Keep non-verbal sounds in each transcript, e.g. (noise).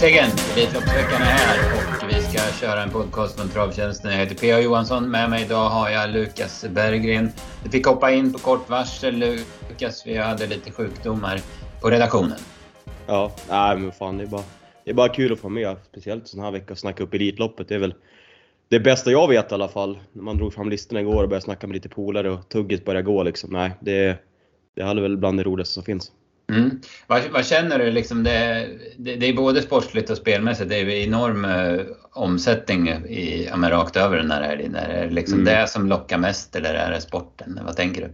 Äntligen! Elitloppsveckan är här och vi ska köra en podcast från Travtjänsten. Jag heter P.A. Johansson. Med mig idag har jag Lukas Berggren. Du fick hoppa in på kort varsel Lukas. Vi hade lite sjukdomar på redaktionen. Ja, nej men fan det är bara, det är bara kul att få med. Speciellt sån här vecka och snacka upp Elitloppet. Det är väl det bästa jag vet i alla fall. När man drog fram listorna igår och började snacka med lite polare och tugget började gå liksom. Nej, det, det är väl bland det roligaste som finns. Mm. Vad, vad, känner du? Liksom det, det, det, är både sportsligt och spelmässigt. Det är enorm uh, omsättning i, ja, rakt över den här helgen. Är det liksom mm. det som lockar mest eller är det sporten? Vad tänker du?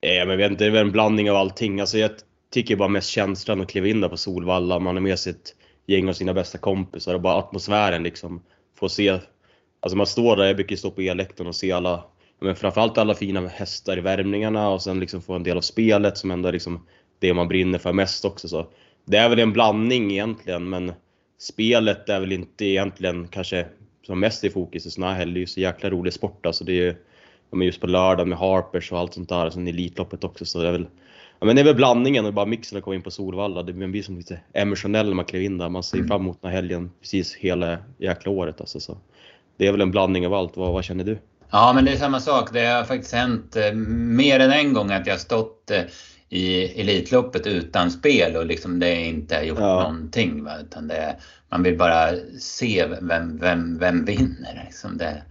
Ja, men vet inte, det är väl en blandning av allting. Alltså, jag tycker bara mest känslan att kliva in där på Solvalla. Man är med sitt gäng och sina bästa kompisar och bara atmosfären liksom. Få se. Alltså man står där, jag brukar stå på e-läktaren och se alla, men framförallt alla fina hästar i värmningarna och sen liksom få en del av spelet som ändå liksom det man brinner för mest också. Så det är väl en blandning egentligen, men spelet är väl inte egentligen kanske som mest i fokus i sådana här helger. Det är ju så jäkla rolig sport alltså. Det är ju, just på lördag med Harpers och allt sånt där, alltså sen Elitloppet också. Så det är väl, ja, men det är väl blandningen och bara mixen att komma in på Solvalla. Det blir som lite emotionell när man kliver in där. Man ser fram emot den här helgen precis hela jäkla året alltså. Så det är väl en blandning av allt. Vad, vad känner du? Ja, men det är samma sak. Det har faktiskt hänt eh, mer än en gång att jag stått eh, i Elitloppet utan spel och liksom det inte har gjort ja. någonting. Va? Utan det, man vill bara se vem, vem, vem vinner. Liksom det,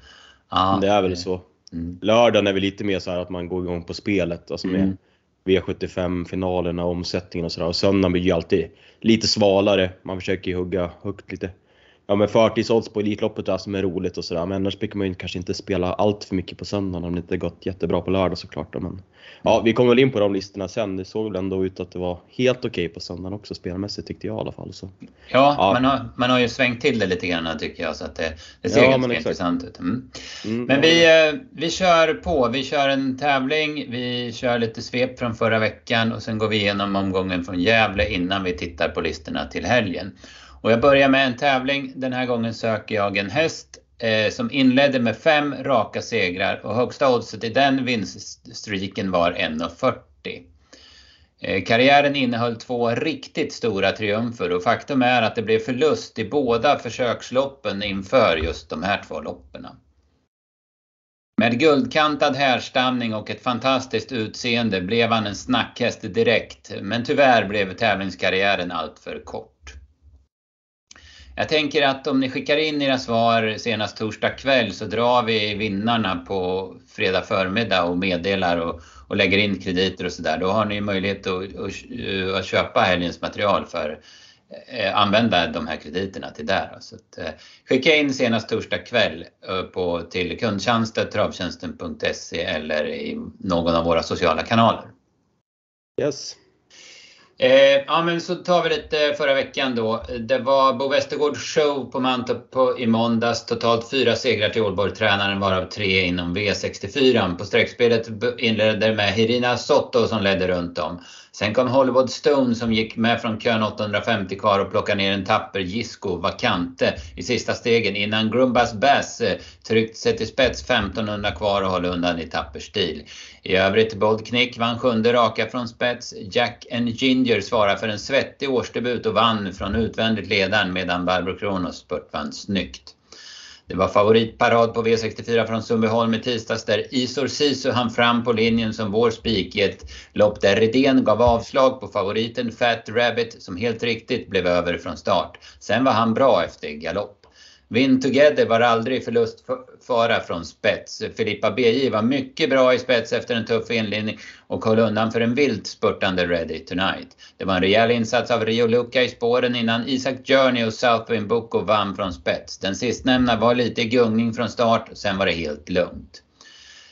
ja, det är väl så. Mm. Lördagen är väl lite mer så att man går igång på spelet. Alltså med mm. V75-finalerna, omsättningen och sådär. Och söndagen blir ju alltid lite svalare. Man försöker hugga högt lite ja, men förtidsodds på Elitloppet är som är roligt och sådär. Men annars brukar man ju kanske inte spela allt för mycket på söndagen om det inte gått jättebra på lördag såklart. Men ja, vi kommer väl in på de listorna sen. Det såg väl ändå ut att det var helt okej okay på söndagen också spelmässigt tyckte jag i alla fall. Så, ja, ja. Man, har, man har ju svängt till det lite grann tycker jag så att det, det ser ja, ganska intressant ut. Mm. Mm, men vi, eh, vi kör på. Vi kör en tävling. Vi kör lite svep från förra veckan och sen går vi igenom omgången från Gävle innan vi tittar på listorna till helgen. Och jag börjar med en tävling. Den här gången söker jag en häst eh, som inledde med fem raka segrar och högsta oddset i den vinststreaken var 1,40. Eh, karriären innehöll två riktigt stora triumfer och faktum är att det blev förlust i båda försöksloppen inför just de här två loppen. Med guldkantad härstamning och ett fantastiskt utseende blev han en snackhäst direkt, men tyvärr blev tävlingskarriären alltför kort. Jag tänker att om ni skickar in era svar senast torsdag kväll så drar vi vinnarna på fredag förmiddag och meddelar och, och lägger in krediter och sådär. Då har ni möjlighet att, att, eh, att köpa helgens material för eh, använda de här krediterna till där. Så att, eh, skicka in senast torsdag kväll eh, på, till kundtjänsten travtjänsten.se eller i någon av våra sociala kanaler. Yes. Eh, ja men så tar vi lite eh, förra veckan då. Det var Bo Westergårds show på Mantorp på, i måndags. Totalt fyra segrar till Ålborg-tränaren varav tre inom V64. På sträckspelet inledde det med Hirina Sotto som ledde runt om. Sen kom Hollywood Stone som gick med från kön 850 kvar och plockade ner en tapper Gisko Vakante i sista stegen innan Grumbas Bass eh, tryckt sig till spets 1500 kvar och höll undan i tapper stil. I övrigt Bold Knick vann sjunde raka från spets. Jack and Ginger svarar för en svettig årsdebut och vann från utvändigt ledaren medan Barbro Kronos spurtvann snyggt. Det var favoritparad på V64 från Sundbyholm i tisdags där Isor Sisu hann fram på linjen som vår spik i ett lopp där Redén gav avslag på favoriten Fat Rabbit som helt riktigt blev över från start. Sen var han bra efter galopp. Win Together var aldrig förlustfara från spets. Filippa BJ var mycket bra i spets efter en tuff inledning och höll undan för en vilt spurtande Ready Tonight. Det var en rejäl insats av Rio Luca i spåren innan Isaac Journey och Southwind Boko vann från spets. Den sistnämnda var lite i gungning från start, sen var det helt lugnt.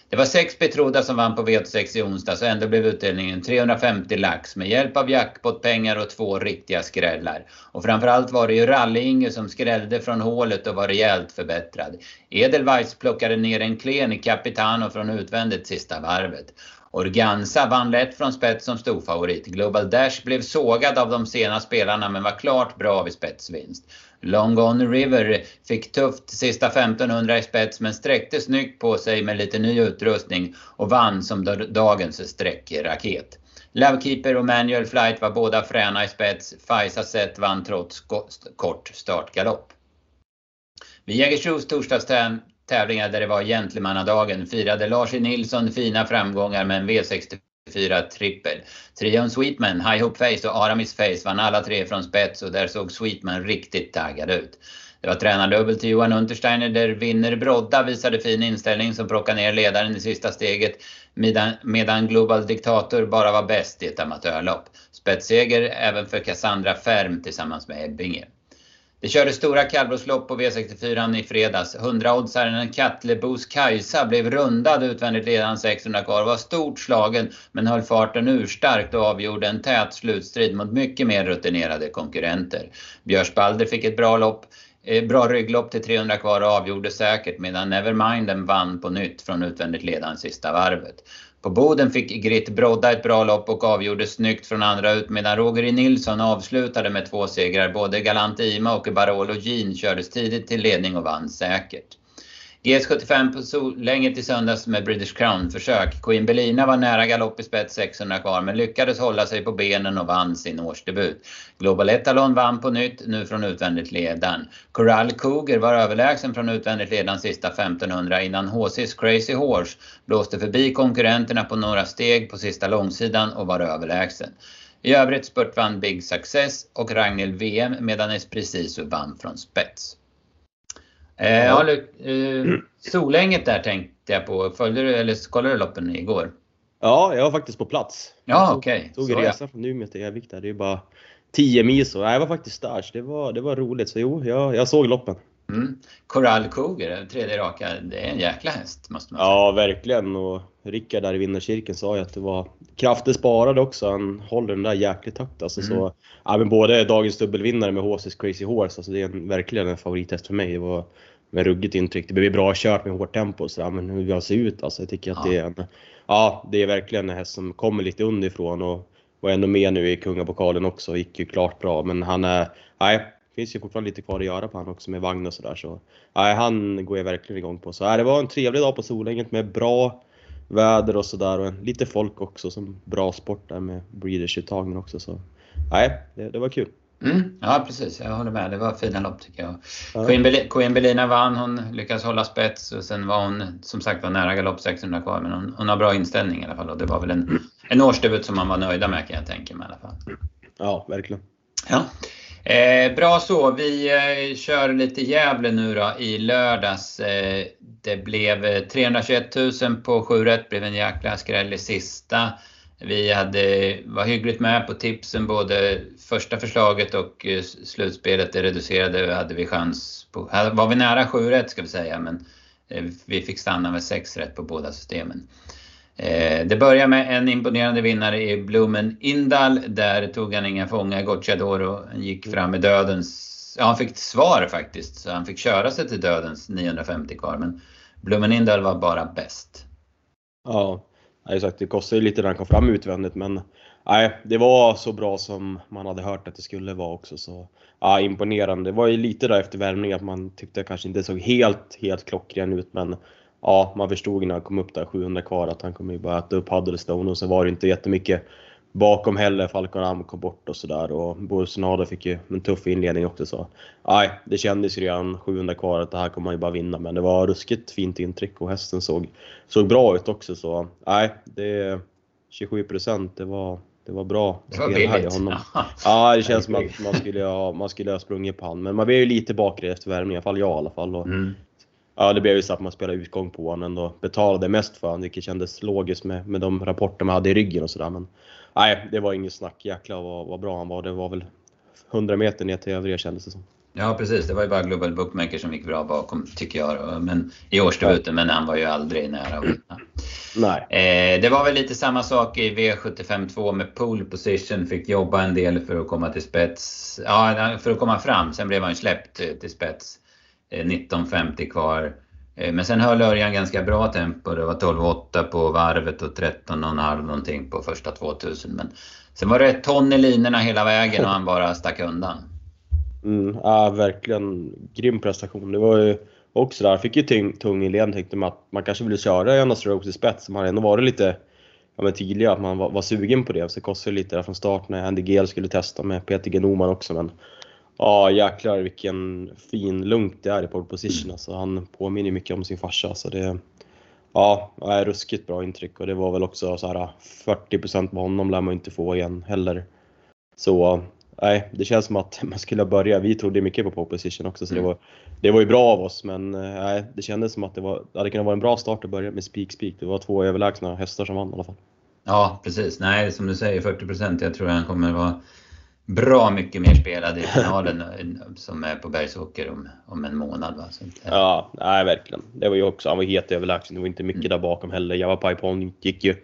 Det var sex betrodda som vann på V86 i onsdags och ändå blev utdelningen 350 lax med hjälp av jackpotpengar och två riktiga skrällar. Och framförallt var det ju Ralle-Inge som skrällde från hålet och var rejält förbättrad. Edelweiss plockade ner en klen i Capitano från utvändigt sista varvet. Organza vann lätt från spets som storfavorit. Global Dash blev sågad av de sena spelarna men var klart bra vid spetsvinst. Long On River fick tufft sista 1500 i spets men sträckte snyggt på sig med lite ny utrustning och vann som dagens sträckraket. Lovekeeper och Manual Flight var båda fräna i spets. Faisa Set vann trots kort startgalopp. Vid Jägersros torsdagstävlingar där det var gentlemannadagen firade Lars E Nilsson fina framgångar med en V64 Fyra trippel. Trion Sweetman, High Hope Face och Aramis Face vann alla tre från spets och där såg Sweetman riktigt taggad ut. Det var tränardubbel till Johan Untersteiner där vinner Brodda visade fin inställning som plockade ner ledaren i sista steget medan, medan Global Diktator bara var bäst i ett amatörlopp. Spetsseger även för Cassandra Färm tillsammans med Ebbinge. Vi körde stora kallblodslopp på V64 i fredags. 100-oddsaren Kattlebos Kajsa blev rundad utvändigt ledande 600 kvar. Var stort slagen men höll farten urstarkt och avgjorde en tät slutstrid mot mycket mer rutinerade konkurrenter. Björsbalder fick ett bra lopp. Eh, bra rygglopp till 300 kvar och avgjorde säkert medan Neverminden vann på nytt från utvändigt ledande sista varvet. På Boden fick Gritt Brodda ett bra lopp och avgjorde snyggt från andra ut medan Roger. Nilsson avslutade med två segrar. Både Galant Ima och Barolo Jean kördes tidigt till ledning och vann säkert. GS75 på Solänget i söndags med British Crown-försök. Queen Belina var nära galopp i spets 600 kvar men lyckades hålla sig på benen och vann sin årsdebut. Global Etalon vann på nytt, nu från utvändigt ledan. Coral Cougar var överlägsen från utvändigt ledan sista 1500 innan HC's Crazy Horse blåste förbi konkurrenterna på några steg på sista långsidan och var överlägsen. I övrigt spurtvann Big Success och Ragnhild VM medan Espresso vann från spets. Eh, ja, eh, Solänget där tänkte jag på. Följde du eller kollade du loppen igår? Ja, jag var faktiskt på plats. Ja, okej. Okay. Tog resan från Umeå till Gävik där. Det är bara 10 mil så. Jag var faktiskt där, så det var, det var roligt. Så jo, jag, jag såg loppen. Mm. Coral Cougar, tredje raka, det är en jäkla häst måste man säga. Ja, verkligen. Och Rickard där i vinnarcirkeln sa ju att det var krafter sparade också. Han håller den där jäkligt högt alltså. Mm. Så, ja, men både dagens dubbelvinnare med HC's Crazy Horse, alltså det är en, verkligen en favorithäst för mig. Det var med ruggigt intryck. Det blev bra kört med hårt tempo så men hur han ser ut alltså. Jag tycker att ja. det är en, ja, det är verkligen en häst som kommer lite underifrån och var ändå med nu i kungapokalen också. Gick ju klart bra, men han är, nej, finns ju fortfarande lite kvar att göra på han också med vagn och sådär. Så, nej, han går jag verkligen igång på. Så nej, det var en trevlig dag på Solänget med bra väder och sådär och lite folk också som bra sport där med breeders-uttagningen också. Så nej, det, det var kul. Mm, ja precis, jag håller med. Det var fina lopp tycker jag. Ja. Queen, Bel Queen Belina vann, hon lyckades hålla spets och sen var hon som sagt var nära galopp 600 kvar. Men hon, hon, har bra inställning i alla fall och det var väl en, en årsdebut som man var nöjda med kan jag tänka mig i alla fall. Ja, verkligen. Ja. Eh, bra så, vi eh, kör lite Gävle nu då i lördags. Eh, det blev eh, 321 000 på 7 rätt, blev en jäkla skräll i sista. Vi hade, var hyggligt med på tipsen både första förslaget och eh, slutspelet. Det reducerade hade vi chans på. Här var vi nära 7 rätt ska vi säga men eh, vi fick stanna med 6 rätt på båda systemen. Eh, det börjar med en imponerande vinnare i Blumen Indal. Där tog han inga fångar. Gocciadoro gick fram med dödens... Ja, han fick svar faktiskt. Så han fick köra sig till dödens 950 kvar. Men Blumen Indal var bara bäst. Ja, exakt. Det kostade lite när han kom fram utvändigt men nej, det var så bra som man hade hört att det skulle vara också. Så ja, imponerande. Det var ju lite där efter värmning att man tyckte kanske inte såg helt, helt klockren ut men ja, man förstod när han kom upp där 700 kvar att han kommer ju bara äta upp Huddlestone och sen var det inte jättemycket bakom heller. Falcon Am kom bort och sådär och Bolsonaro fick ju en tuff inledning också så. Nej, det kändes ju redan 700 kvar att det här kommer man ju bara vinna men det var ruskigt fint intryck och hästen såg, såg bra ut också så nej, det 27 procent, det var, det var bra det var billigt. honom. Ja, det känns som att man skulle ha, man skulle ha sprungit på honom. Men man blev ju lite bakre efter värmningen, i alla fall jag i alla fall. Och, mm. Ja, det blev ju så att man spelade utgång på honom och betalade mest för honom, vilket kändes logiskt med, med de rapporter man hade i ryggen och sådär. Men nej, det var inget snack. Jäklar vad, vad bra han var. Det var väl 100 meter ner till övriga kändes det som. Ja precis, det var ju bara Global Bookmaker som gick bra bakom tycker jag. Men, I årsdebuten, men han var ju aldrig nära att vinna. Nej. Eh, det var väl lite samma sak i V75 2 med pole position. Fick jobba en del för att komma till spets. Ja, för att komma fram. Sen blev han ju släppt till spets. Eh, 19.50 kvar. Eh, men sen höll Örjan ganska bra tempo. Det var 12,8 på varvet och 13,5 någonting på första 2000. Men sen var det ett ton i linorna hela vägen och han bara stack undan. Mm, ja, verkligen grym prestation. Det var ju också där, fick ju tung, tung i led tänkte man att man kanske ville köra Jonas Strokes i spets. Man hade ändå varit lite ja, men tidigare att man var, var sugen på det. Så det kostade lite där från start när Andy Gale skulle testa med Peter Genoman också. Men ja, jäklar vilken fin lunk det är i pole position. Alltså, han påminner mycket om sin farsa. Så det, ja, är ruskigt bra intryck och det var väl också så här 40% på honom lär man inte få igen heller. Så nej, det känns som att (laughs) man skulle börja. Vi trodde mycket på pole position också så det, mm. var, det var ju bra av oss men nej, det kändes som att det, var, det hade kunnat vara en bra start att börja med Speak Speak. Det var två överlägsna hästar som vann i alla fall. Ja precis, nej som du säger 40% jag tror han kommer vara bra mycket mer spelad i finalen (laughs) som är på Bergsåker om, om en månad. Va? Så, ja, nej verkligen. Det var ju också, han var helt överlägsen. Det var inte mycket mm. där bakom heller. Java Pipe gick ju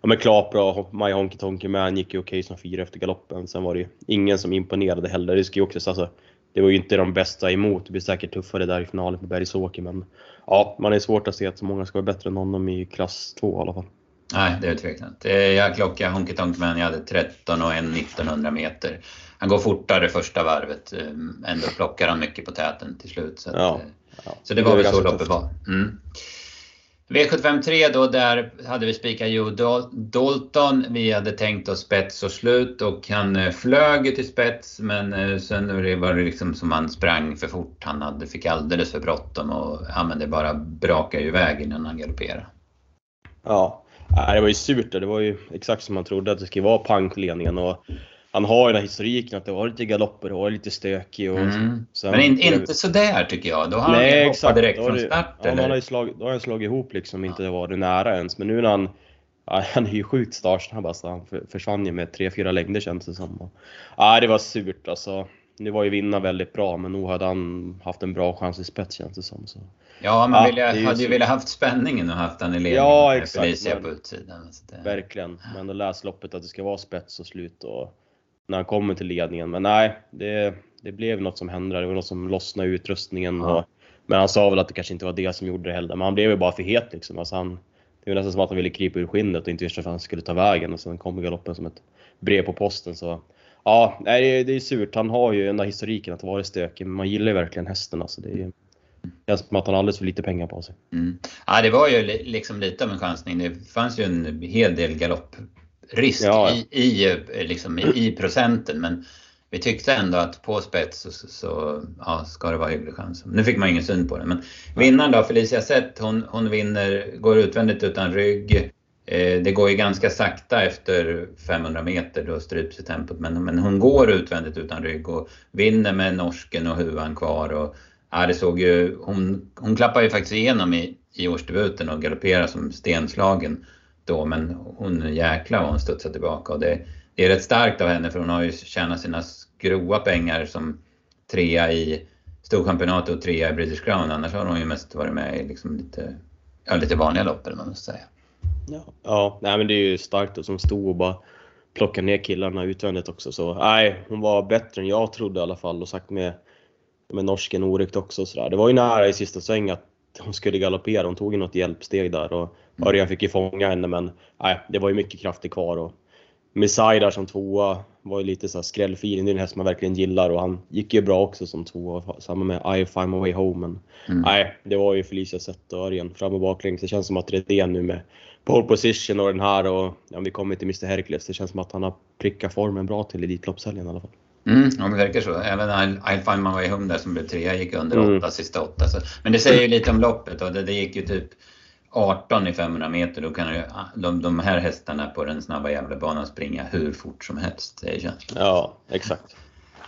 ja, men klart bra. My Honky Tonky Man gick ju okej som fyra efter galoppen. Sen var det ju ingen som imponerade heller. Det ska ju också alltså, det var ju inte de bästa emot. Det blir säkert tuffare där i finalen på Bergsåker. Men ja, man är svårt att se att så många ska vara bättre än honom i klass 2 i alla fall. Nej, det är tveksamt. Jag klockade Honky Tonk Man, jag hade 13 och en 1900 meter. Han går fortare första varvet, eh, ändå plockar han mycket på täten till slut. Så, att, ja, eh, ja. så det var väl så loppet var. Mm. V753 då, där hade vi spikat Joe Dalton. Vi hade tänkt oss spets och slut och han eh, flög till spets men sen var det liksom som han sprang för fort. Han hade, fick alldeles för bråttom och ja, men det bara brakade iväg innan han galopperade. Ja, det var ju surt det. var ju exakt som man trodde att det skulle vara pang på ledningen. Och han har ju den här historiken att det var lite galopper och lite stökig. Och mm. sen, Men in, inte sådär tycker jag. Då har nej, han hoppat direkt från start. Ja, eller? Han har ju slagit, då har han slagit ihop liksom, inte ja. varit nära ens. Men nu när han (laughs) han är ju sjukt startsnabb alltså. Han försvann ju med 3-4 längder känns det som. Ja, det var surt alltså. Nu var ju Vinna väldigt bra, men nog hade han haft en bra chans i spets känns det som. Så. Ja, man ja, ville, hade ju velat haft spänningen och haft ledningen ja, med exakt, Felicia men, på utsidan. Det... Verkligen. Men att läsa loppet att det ska vara spets och slut och när han kommer till ledningen. Men nej, det, det blev något som hände. Det var något som lossnade i utrustningen. Ja. Och, men han sa väl att det kanske inte var det som gjorde det heller. Men han blev ju bara för het liksom. Alltså han, det var nästan som att han ville krypa ur skinnet och inte visste vart han skulle ta vägen. Och sen kom galoppen som ett brev på posten. Så ja, nej, det är surt. Han har ju den där historiken att vara stökig. Men man gillar ju verkligen hästen. Alltså. Det är, känns som att han har alldeles för lite pengar på sig. Mm. Ja, det var ju liksom lite av en chansning. Det fanns ju en hel del galopprisk ja. i, i, liksom, i, procenten. Men vi tyckte ändå att på spets så, så ja, ska det vara hygglig chans. Nu fick man ingen syn på det. Men vinnaren då, Felicia Zett, hon, hon vinner, går utvändigt utan rygg. Eh, det går ju ganska sakta efter 500 meter, då stryps tempot. Men, men hon går utvändigt utan rygg och vinner med norsken och huvan kvar. Och, Ja, det såg ju, hon, hon klappade ju faktiskt igenom i, i årsdebuten och galopperade som stenslagen då, men hon jäklar vad hon studsade tillbaka och det, det, är rätt starkt av henne för hon har ju tjänat sina grova pengar som trea i Storchampionatet och trea i British Crown. Annars har hon ju mest varit med i liksom lite, ja, lite vanliga lopp eller man måste säga. Ja, ja nej, men det är ju starkt och som stod och bara plockade ner killarna utvändigt också. Så nej, hon var bättre än jag trodde i alla fall och sagt med med norsken oryckt också. Så där. Det var ju nära i sista sväng att hon skulle galoppera. Hon tog ju något hjälpsteg där och mm. Örjan fick ju fånga henne men nej, det var ju mycket krafter kvar. Och Messiah där som tvåa var ju lite så skrällfin. Det är en häst man verkligen gillar och han gick ju bra också som tvåa. Samma med I find my way home. Men mm. nej, det var ju Felicia Zett och Örjan fram och baklänges. Det känns som att det är det nu med pole position och den här och ja, vi kommer till Mr Hercules. Det känns som att han har prickat formen bra till Elitloppshelgen i alla fall. Mm, ja, det verkar så. Även I'll, find my way home där som blev trea gick under mm. åtta, sista åtta. Så. Men det säger ju lite om loppet och det, det gick ju typ 18 i 500 meter. Då kan ju, de, de här hästarna på den snabba Gävlebanan springa hur fort som helst. Det är känslan. Ja, exakt.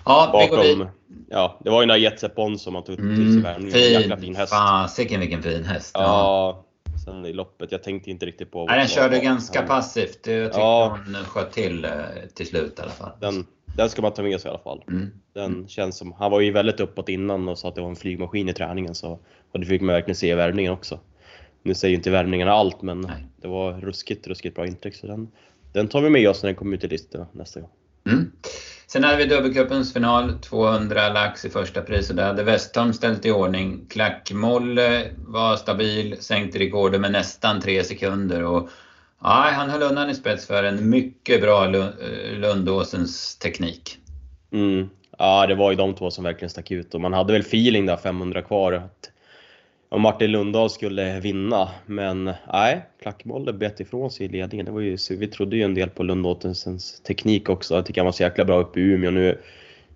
Ja, Bakom, ja, det var ju den där Jetset Bond som man tog mm, till sig värmningen. Fin, fin häst. Fasiken vilken fin häst. Ja. ja. Sen i loppet, jag tänkte inte riktigt på... Nej, den körde ganska passivt. Jag tyckte ja. hon sköt till eh, till slut i alla fall. Den, den ska man ta med sig i alla fall. Mm. Den känns som, han var ju väldigt uppåt innan och sa att det var en flygmaskin i träningen så, och det fick man verkligen se i värmningen också. Nu säger ju inte värmningarna allt men Nej. det var ruskigt, ruskigt bra intryck så den, den tar vi med oss när den kommer ut i listorna nästa gång. Mm. Sen hade vi dubbelcupens final, 200 lax i första pris och där hade Westholm ställt i ordning. Klackmolle var stabil, sänkte rekordet med nästan tre sekunder. Och, ja, han höll undan i spets för en mycket bra eh, Lundåsens teknik. Mm. Ja, det var ju de två som verkligen stack ut och man hade väl feeling där 500 kvar att om Martin Lundahl skulle vinna. Men nej, Klackbollen bet ifrån sig i ledningen. Det var ju, vi trodde ju en del på Lundåtensens teknik också. Jag tycker han var så jäkla bra uppe i Umeå nu.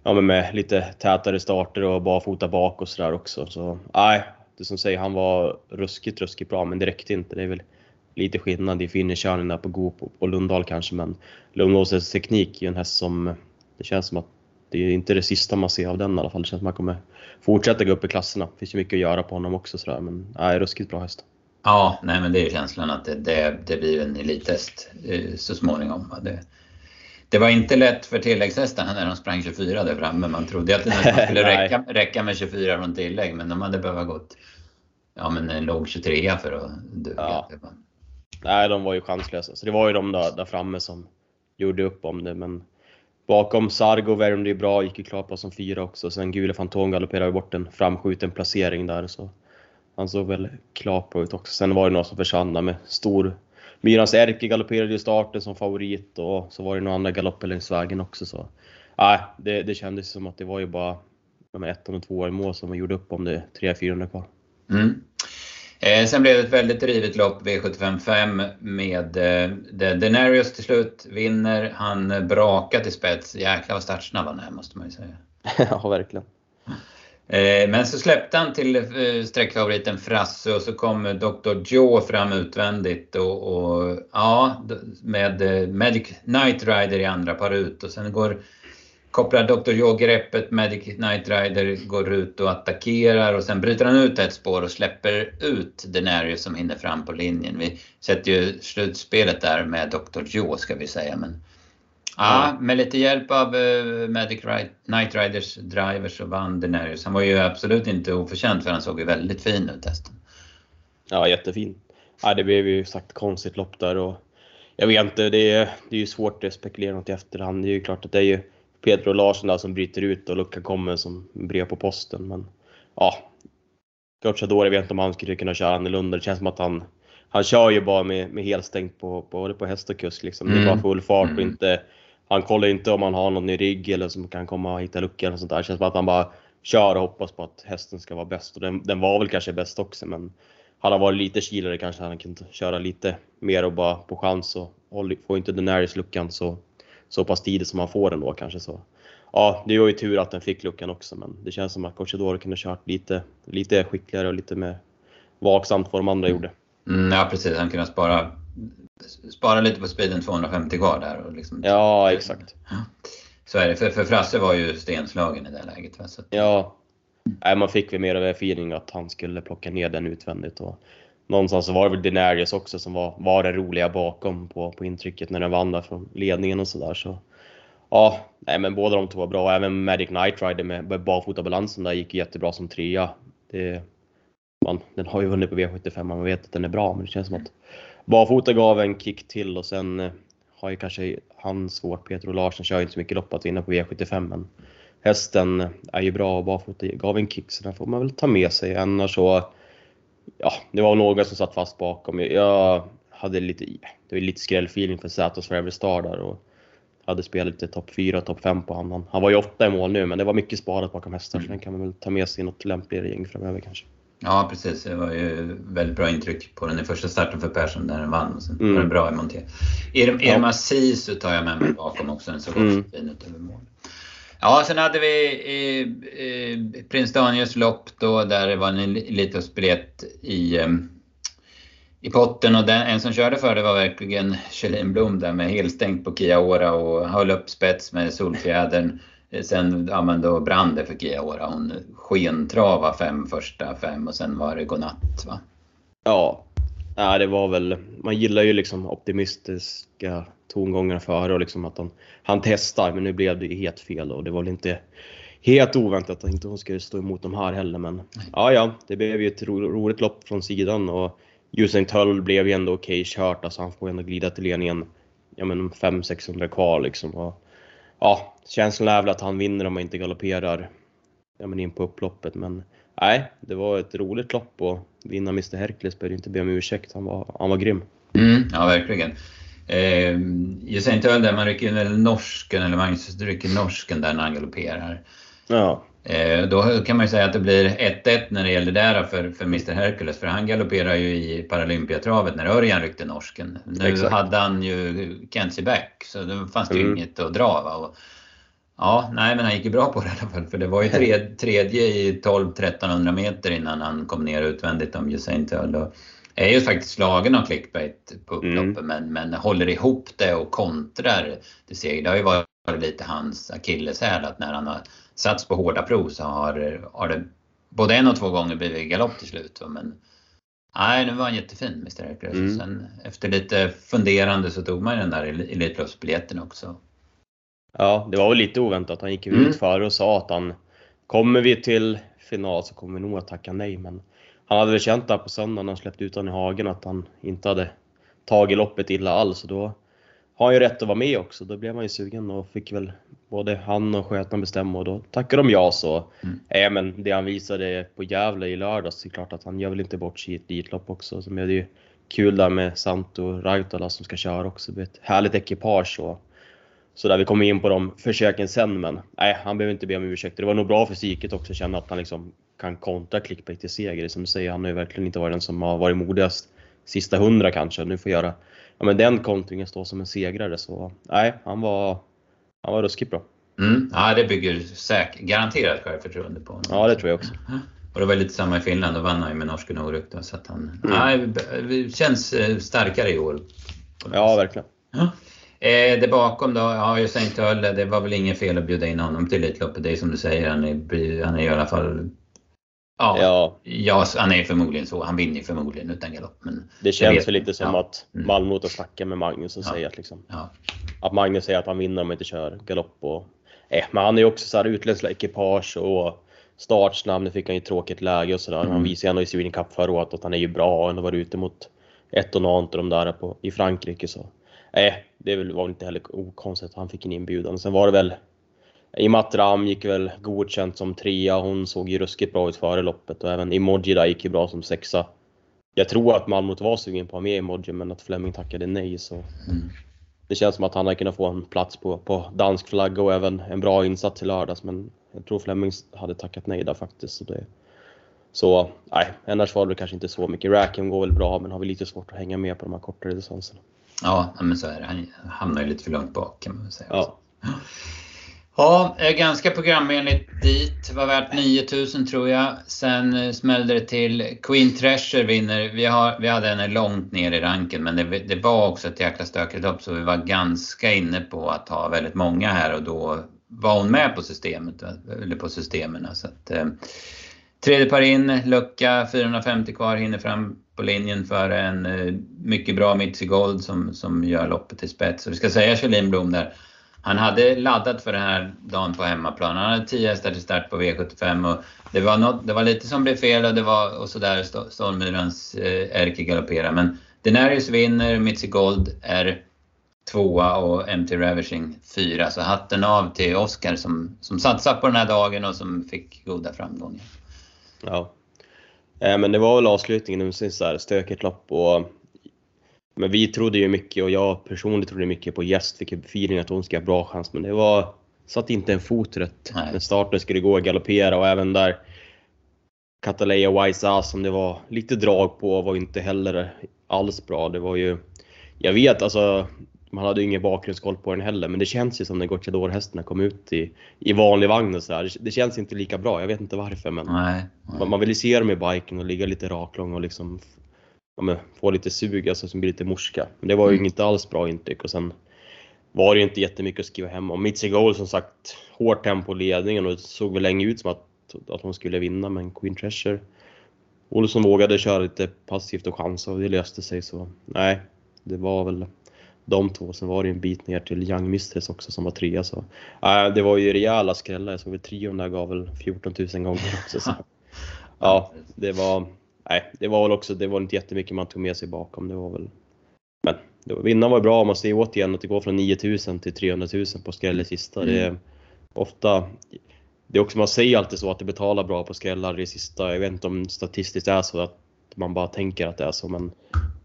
Ja, men med lite tätare starter och barfota bak och sådär också. Så nej, det som säger, han var ruskigt, ruskigt bra, men det räckte inte. Det är väl lite skillnad i finishörningen där på Goop och Lundahl kanske, men Lundåsens teknik är ju en häst som det känns som att det är inte det sista man ser av den i alla fall. Det känns som att man kommer fortsätta gå upp i klasserna. Det finns ju mycket att göra på honom också sådär, men nej, ruskigt bra häst. Ja, nej men det är känslan att det, det, det blir en elithäst eh, så småningom. Det, det var inte lätt för tilläggshästarna när de sprang 24 där framme. Man trodde att det (laughs) skulle räcka, räcka med 24 från tillägg, men de hade behövt gått ja, men en låg 23 för att duga. Ja. Nej, de var ju chanslösa. Så det var ju de där, där framme som gjorde upp om det, men Bakom Sargo värmde ju bra, gick ju klart på som fyra också. Sen Gule Fantom galopperade bort en framskjuten placering där så han såg väl klart på ut också. Sen var det några som försvann med stor Myrans Erke galopperade i starten som favorit och så var det några andra galopper längs vägen också så. Nej, det, det kändes som att det var ju bara de ettan och tvåan i mål som gjorde upp om det 300-400 kvar. Mm. Eh, sen blev det ett väldigt drivet lopp, V755 med eh, Denarius till slut vinner. Han brakar till spets. Jäklar vad startsnabb han är måste man ju säga. (laughs) ja, verkligen. Eh, men så släppte han till eh, sträckfavoriten Frasse och så kom Dr. Joe fram utvändigt och, och ja, med eh, Magic Night Rider i andra par ut och sen går kopplar Dr. Joe greppet, Magic Knight Rider går ut och attackerar och sen bryter han ut ett spår och släpper ut Denarius som hinner fram på linjen. Vi sätter ju slutspelet där med Dr. Joe ska vi säga. Men, ja, med lite hjälp av uh, Magic Knight Riders driver så vann Denarius. Han var ju absolut inte oförtjänt för han såg ju väldigt fin ut hästen. Ja, jättefin. Ja, det blev ju sagt konstigt lopp där och jag vet inte, det är, det är ju svårt att spekulera något i efterhand. Det är ju klart att det är ju Pedro Larsson där som bryter ut och luckan kommer som brev på posten. Men ja, Gocciador, jag vet inte om han skulle kunna köra annorlunda. Det känns som att han, han kör ju bara med, med helstängt på, både på häst och kusk liksom. Det är bara mm. full fart och mm. inte, han kollar inte om han har någon i rygg eller som kan komma och hitta luckan och sånt där. Det känns som att han bara kör och hoppas på att hästen ska vara bäst. Och den, den var väl kanske bäst också men hade han varit lite kilare kanske han kunnat köra lite mer och bara på chans och får inte Daenerys luckan så så pass tidigt som man får den då kanske så. Ja, det var ju tur att den fick luckan också, men det känns som att Corchidoro kunde kört lite, lite skickligare och lite mer vaksamt vad de andra gjorde. Mm, ja, precis. Han kunde spara, spara lite på speeden 250 kvar där. Och liksom, ja, exakt. Så är det. För, för Frasse var ju stenslagen i det läget. Va? Så. Ja. Nej, man fick väl mer av feeling att han skulle plocka ner den utvändigt. Och någonstans så var det väl Denarius också som var, var det roliga bakom på, på intrycket när den vann där från ledningen och sådär. Så, ja, nej, men båda de två var bra. Även Magic Knight Rider med, med barfotabalansen där gick jättebra som trea. Det, man, den har ju vunnit på V75, man vet att den är bra, men det känns som att barfota gav en kick till och sen eh, har ju kanske han svårt. Peter och Larsson kör ju inte så mycket lopp att vinna på V75, men hästen är ju bra och barfota gav en kick, så den får man väl ta med sig. Annars så ja, det var några som satt fast bakom. Jag hade lite, det var lite skrällfeeling för Sätos Forever Star där och hade spelat lite topp 4, topp 5 på honom. Han var ju åtta i mål nu, men det var mycket sparat bakom hästar, mm. så den kan man väl ta med sig i något lämpligare gäng framöver kanske. Ja, precis. Det var ju väldigt bra intryck på den i första starten för Persson där den vann. Och sen mm. var den bra i monté. Irma ja. Sisu tar jag med mig bakom också. Den såg mm. fin ut över mål. Ja, sen hade vi eh, Prins Daniels lopp då där det var en Elitloppsbiljett i, ehm, i potten och den, en som körde för det var verkligen Kjellin Blom där med helstängt på Kiaora och höll upp spets med solfjädern. Sen ja, men då brann det för Kiaora. Hon skentrava fem första fem och sen var det godnatt va? Ja, ja det var väl, man gillar ju liksom optimistiska tongångarna före och liksom att han, han testar men nu blev det helt fel och det var väl inte helt oväntat att inte hon skulle stå emot de här heller men ja ja, det blev ju ett ro, roligt lopp från sidan och Usain Tull blev ju ändå okej okay kört, alltså han får ändå glida till ledningen ja men 500-600 kvar liksom. Och, ja, känslan är väl att han vinner om man inte galopperar ja, men in på upploppet. Men nej, det var ett roligt lopp och vinna Mr Hercules behöver inte be om ursäkt. Han var, han var grym. Mm, ja, verkligen. Eh, Usain Töll man rycker väl norsken, eller Magnus rycker norsken där när han galopperar. Ja. Eh, då kan man ju säga att det blir 1-1 när det gäller där för, för Mr Hercules, för han galopperar ju i Paralympiatravet när Örjan ryckte norsken. Nu Exakt. hade han ju Kenzie Back, så då fanns det ju mm. inget att dra. Va? Och, ja, nej men han gick ju bra på det i alla fall, för det var ju tredje, tredje i 12-1300 meter innan han kom ner utvändigt om Usain Tull. Är ju faktiskt slagen av clickbait på upploppet mm. men, men håller ihop det och kontrar till seger. Det har ju varit lite hans akilleshäl att när han har satts på hårda prov så har, har det både en och två gånger blivit galopp till slut. Men nej, nu var han jättefin Mr Hercules. Mm. Sen efter lite funderande så tog man den där Elitloppsbiljetten också. Ja, det var väl lite oväntat. Han gick mm. ut före och sa att han kommer vi till final så kommer vi nog att tacka nej. Men han hade väl känt där på söndagen när han släppte ut honom i hagen att han inte hade tagit loppet illa alls. Och då har han ju rätt att vara med också. Då blev man ju sugen och fick väl både han och skötaren bestämma och då tackade de ja så. Mm. Äh, men det han visade på Gävle i lördags, så är klart att han gör väl inte bort sig i ett ditlopp också. Så det är ju kul där med Santo Raitola som ska köra också. Det blir ett härligt ekipage och så där vi kommer in på de försöken sen men nej, han behöver inte be om ursäkt. Det var nog bra för psyket också att känna att han liksom kan kontra clickbait till seger. Som du säger, han har ju verkligen inte varit den som har varit modigast sista hundra kanske. Nu får göra ja, men den kontringen stå som en segrare. Så nej, han var, han var ruskigt bra. Mm. Ja, det bygger säkert, garanterat självförtroende på honom. Ja, det tror jag också. Och det var lite samma i Finland, då vann han ju med norsken Oruk. Så att han mm. nej, känns eh, starkare i år. Ja, verkligen. Ja. Eh, det bakom då, ja Usain Tölle, det var väl inget fel att bjuda in honom till Elitloppet. Det är som du säger, han är, han är i alla fall Ja, ja. ja, han är förmodligen så. Han vinner förmodligen utan galopp. Men det känns väl lite som ja. att mm. Malmö och snackar med Magnus och ja. säger att, liksom, att Magnus säger att han vinner om han inte kör galopp. Och, eh, men han är ju också så här utländskt ekipage och startsnabb. Nu fick han ju tråkigt läge och sådär. Mm. Han visade ju ändå i Sweden Cup förra året att han är ju bra och ändå varit ute mot ett och och de där på, i Frankrike. Så eh, det var väl inte heller okonstigt att han fick en inbjudan. Sen var det väl Imatram gick väl godkänt som trea, hon såg ju ruskigt bra ut före loppet och även Emoji där gick ju bra som sexa. Jag tror att Malmö var sugen på att ha med Emoji men att Fleming tackade nej så mm. Det känns som att han hade kunnat få en plats på, på dansk flagga och även en bra insats i lördags men jag tror Fleming hade tackat nej där faktiskt. Så, det, så nej, annars var det kanske inte så mycket. Rackham går väl bra men har väl lite svårt att hänga med på de här kortare distanserna. Ja, men så är det. Han hamnar ju lite för långt bak kan man väl säga. Ja. Ja, ganska programenligt dit. Var värt 9000 tror jag. Sen eh, smällde det till. Queen Treasure vinner. Vi, har, vi hade henne långt ner i ranken men det, det var också ett jäkla stökigt lopp så vi var ganska inne på att ha väldigt många här och då var hon med på systemet, eller på systemen. Så att, eh, tredje par in, lucka 450 kvar, hinner fram på linjen för en eh, mycket bra Mitzi Gold som, som gör loppet till spets. Och vi ska säga Kjellin Blom där han hade laddat för den här dagen på hemmaplan. Han hade 10 hästar till start på V75 och det var, något, det var lite som blev fel och det var och sådär Stålmyrans eh, Erke galopperade. Men Denarius vinner, Mitzi Gold är tvåa och MT Ravishing fyra. Så hatten av till Oskar som, som satsade på den här dagen och som fick goda framgångar. Ja. Eh, men det var väl avslutningen, det var stökigt lopp och men vi trodde ju mycket och jag personligen trodde mycket på Gäst, fick feeling att hon ska ha bra chans. Men det var, satt inte en fot rätt. Nej. När starten skulle gå och galoppera och även där Cataleya Wise Ass som det var lite drag på var inte heller alls bra. Det var ju, jag vet alltså, man hade ju ingen bakgrundskoll på den heller, men det känns ju som när Gocciador-hästarna kom ut i, i vanlig vagn och sådär. Det, känns inte lika bra, jag vet inte varför men nej, nej. Man, man vill ju se dem i biken och ligga lite raklång och liksom ja, men, få lite sug, alltså som blir lite morska. Men det var ju mm. inte alls bra intryck och sen var det ju inte jättemycket att skriva hem om. Mitzi Goal som sagt, hårt tempo ledningen och det såg väl länge ut som att, att hon skulle vinna men Queen Treasure Olsson vågade köra lite passivt och chansa och det löste sig så nej, det var väl de två. Sen var det en bit ner till Young Mistress också som var trea så äh, det var ju rejäla skrällar. Jag såg att trion där gav väl 14 000 gånger (laughs) också. Så. Ja, det var nej, det var väl också, det var inte jättemycket man tog med sig bakom. Det var väl Men vinnaren var bra, man ser återigen att det går från 9000 till 300 000 på skräll i sista. Mm. Det är ofta det är också, man säger alltid så att det betalar bra på skrällar i sista. Jag vet inte om statistiskt är så att man bara tänker att det är så men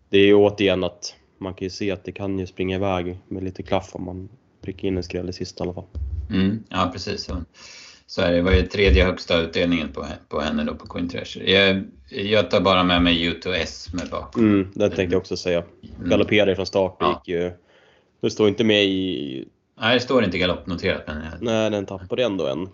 det är ju återigen att man kan ju se att det kan ju springa iväg med lite klaff om man prickar in en skräll i sista i alla fall. Mm, ja precis. Så, så är det. det var ju tredje högsta utdelningen på, på henne då på Queen Treasure. Jag, jag tar bara med mig U2S med bak. Mm, det tänkte jag också säga. Mm. Galopperade från start. Ja. Gick ju, det står inte med i Nej, det står inte galoppnoterat. Men... Nej, den tappade ändå en,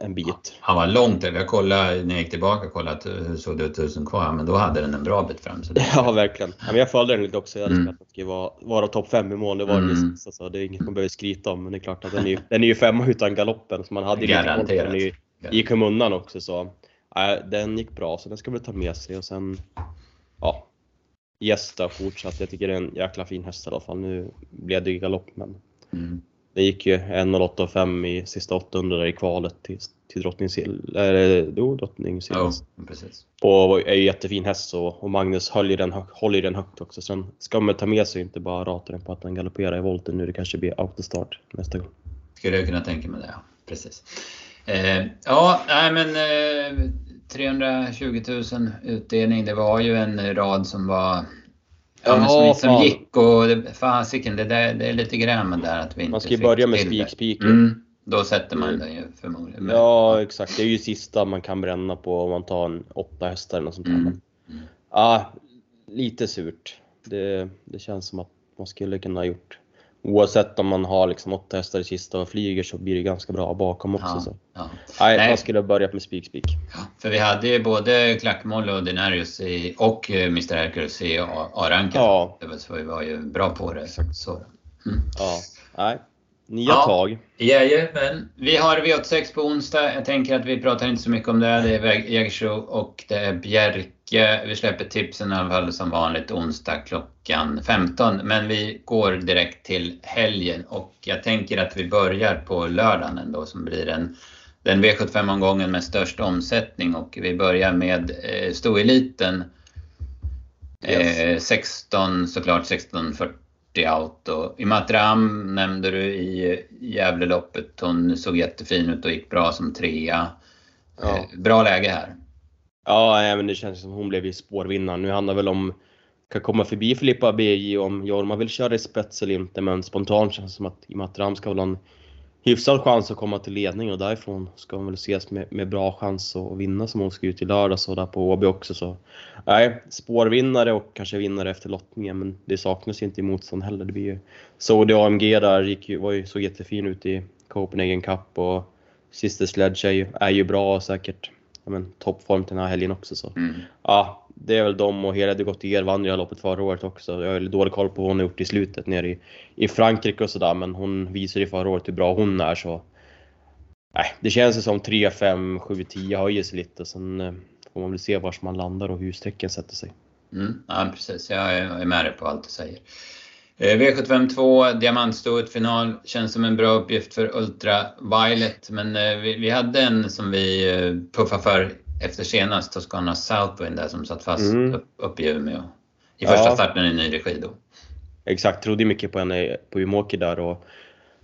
en bit. Han var långt Jag kollade när jag gick tillbaka och kollade hur såg det ut tusen kvar. Men då hade den en bra bit fram. Så det... (laughs) Ja, verkligen. Men jag följde den lite också. Jag hade mm. att den skulle vara, vara topp 5 i mål. Det var mm. det så alltså, Det är inget man behöver skryta om. Men det är klart att den är, den är ju femma utan galoppen. Så man hade Garanterat. lite Den gick undan också. Så, äh, den gick bra, så den ska vi ta med sig. Och sen, ja, gästa fortsatt. Jag tycker det är en jäkla fin häst i alla fall. Nu blev det galopp, men Mm. Det gick ju 1.08,5 i sista 800 i kvalet till, till Drottningsill. Eller jo, Drottningsill. Ja, precis. Och är ju jättefin häst och, och Magnus håller den, håller den högt också. Sen ska man ta med sig inte bara rata den på att den galopperar i volten nu. Det kanske blir autostart nästa gång. Skulle jag kunna tänka mig det, ja. Precis. Eh, ja, nej men eh, 320 000 utdelning. Det var ju en rad som var Ja, men som, som gick och fasiken, det, det, det är lite grämen där att vi inte Man ska ju börja med spikspiken. Mm, då sätter man den ju förmodligen. Ja, exakt. Det är ju sista man kan bränna på om man tar en åtta hästar eller något sånt. Mm. Mm. Ja, lite surt. Det, det känns som att man skulle kunna ha gjort Oavsett om man har liksom åtta hästar i sista och flyger så blir det ganska bra bakom också. Ja, så. Ja. Nej, Nej, man skulle börja med spik spik. Ja, för vi hade ju både Klackmoll och Denarius i, och eh, Mr Hercules i A-ranken. Ja. Så vi var ju bra på det. Så. Mm. Ja. Nej. Nya ja. tag. Jajamän. Vi har V86 på onsdag. Jag tänker att vi pratar inte så mycket om det. Det är Jägersro och det är Bjerke. Vi släpper tipsen i alla fall som vanligt onsdag klockan 15. Men vi går direkt till helgen och jag tänker att vi börjar på lördagen ändå som blir en den V75-omgången med störst omsättning och vi börjar med eh, stoeliten. Yes. Eh, 16 såklart 1640 out. Och Imatram nämnde du i Gävleloppet. Hon såg jättefin ut och gick bra som trea. Ja. Eh, bra läge här. Ja, men det känns som hon blev ju spårvinnaren. Nu handlar det väl om kan komma förbi Filippa BJ om Jorma vill köra i spets eller inte. Men spontant känns det som att i Ram ska väl ha en hyfsad chans att komma till ledning och därifrån ska hon väl ses med, med bra chans att vinna som hon ska ut i lördags och där på Åby också. Så nej, spårvinnare och kanske vinnare efter lottningen men det saknas ju inte i motstånd heller. Det blir ju Sodi AMG där gick ju, var ju, såg jättefin ut i Copenhagen Cup och Sister Sledge är ju, är ju bra och säkert toppform till den här helgen också. Så. Mm. Ja, det är väl de och Helade Gautier vann ju loppet förra året också. Jag har dålig koll på vad hon har gjort i slutet nere i, i Frankrike och sådär men hon visade ju förra året hur bra hon är så Nej, det känns ju som 3, 5, 7, 10 höjer sig lite. Sen eh, får man väl se var man landar och hur strecken sätter sig. Mm, ja precis, jag är med dig på allt du säger. Eh, V75 2, diamantstoet final. Känns som en bra uppgift för Ultra Violet. Men eh, vi, vi hade en som vi puffade för efter senast Toscana Southwind där som satt fast mm. upp, upp i Umeå. I första ja. starten i ny regi då. Exakt, trodde mycket på henne på Umeåker där och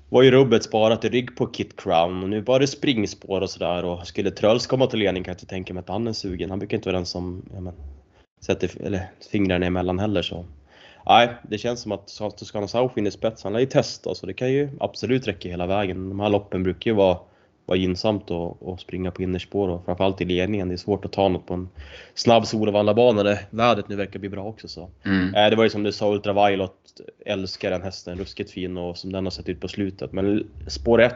var ju rubbet sparat i rygg på Kit Crown och nu var det springspår och sådär och skulle Tröls komma till ledning kan jag inte tänka mig att han är sugen. Han brukar inte vara den som ja, men, sätter eller, fingrarna emellan heller så. Nej, det känns som att Toscana Southwind i spets, han lär ju testa så det kan ju absolut räcka hela vägen. De här loppen brukar ju vara vara gynnsamt att, springa på innerspår och framförallt i ledningen. Det är svårt att ta något på en snabb Solvallabana där vädret nu verkar bli bra också. Så. Mm. Eh, det var ju som du sa, Ultraviolet älskar den hästen, ruskigt fin och som den har sett ut på slutet. Men spår 1,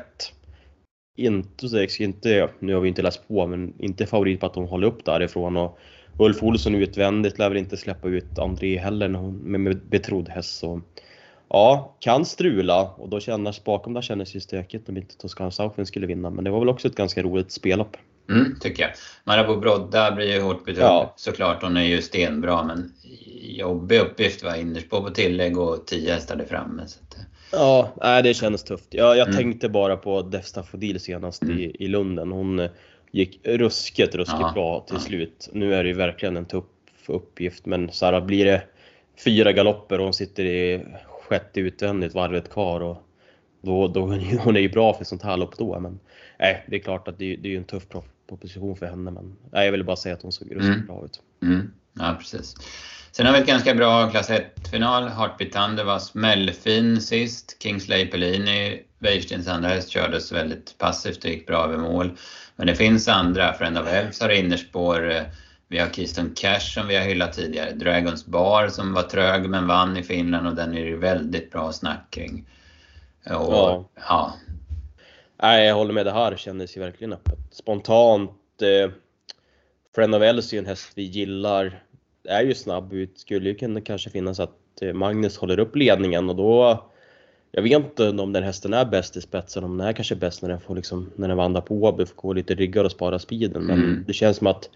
inte, inte, nu har vi inte läst på, men inte favorit på att de håller upp därifrån. Och Ulf Olsson utvändigt lär väl inte släppa ut André heller med, med betrodd häst. Så ja, kan strula och då känns bakom där kändes ju stökigt om inte Toscana Southwind skulle vinna. Men det var väl också ett ganska roligt spellopp. Mm, tycker jag. Marabou Brodda blir ju hårt betrodd ja. såklart. Hon är ju stenbra men jobbig uppgift var innerspår på tillägg och 10 hästar där framme. Så att... Ja, nej, det kändes tufft. Jag, jag mm. tänkte bara på Defsta Fodil senast mm. i, i Lunden. Hon gick ruskigt, ruskigt ja, bra till slut. Nu är det ju verkligen en tuff uppgift men så här, blir det fyra galopper och hon sitter i sjätte utvändigt varvet kvar och då, då (laughs) hon är ju bra för sånt här lopp då. Men nej, det är klart att det, det är ju en tuff proposition för henne. Men nej, jag ville bara säga att hon såg ruskigt mm. bra ut. Mm. Ja, precis. Sen har vi ett ganska bra klass 1-final. Heartbeat Thunder var smällfin sist. Kingsley Pellini, Weirstens andra häst, kördes väldigt passivt och gick bra över mål. Men det finns andra. Friend of Elves har innerspår. Vi har Keystone Cash som vi har hyllat tidigare. Dragons Bar som var trög men vann i Finland och den är det väldigt bra snack kring. Och, ja. ja. Nej, jag håller med. Det här kändes ju verkligen öppet. Spontant. Eh, Friend of Elves är ju en häst vi gillar. Är ju snabb ut. Skulle ju kunna kanske finnas att eh, Magnus håller upp ledningen och då jag vet inte om den hästen är bäst i spetsen, om den är kanske bäst när den får liksom, när den vandrar på Åby, får gå lite ryggar och spara speeden. Men mm. det känns som att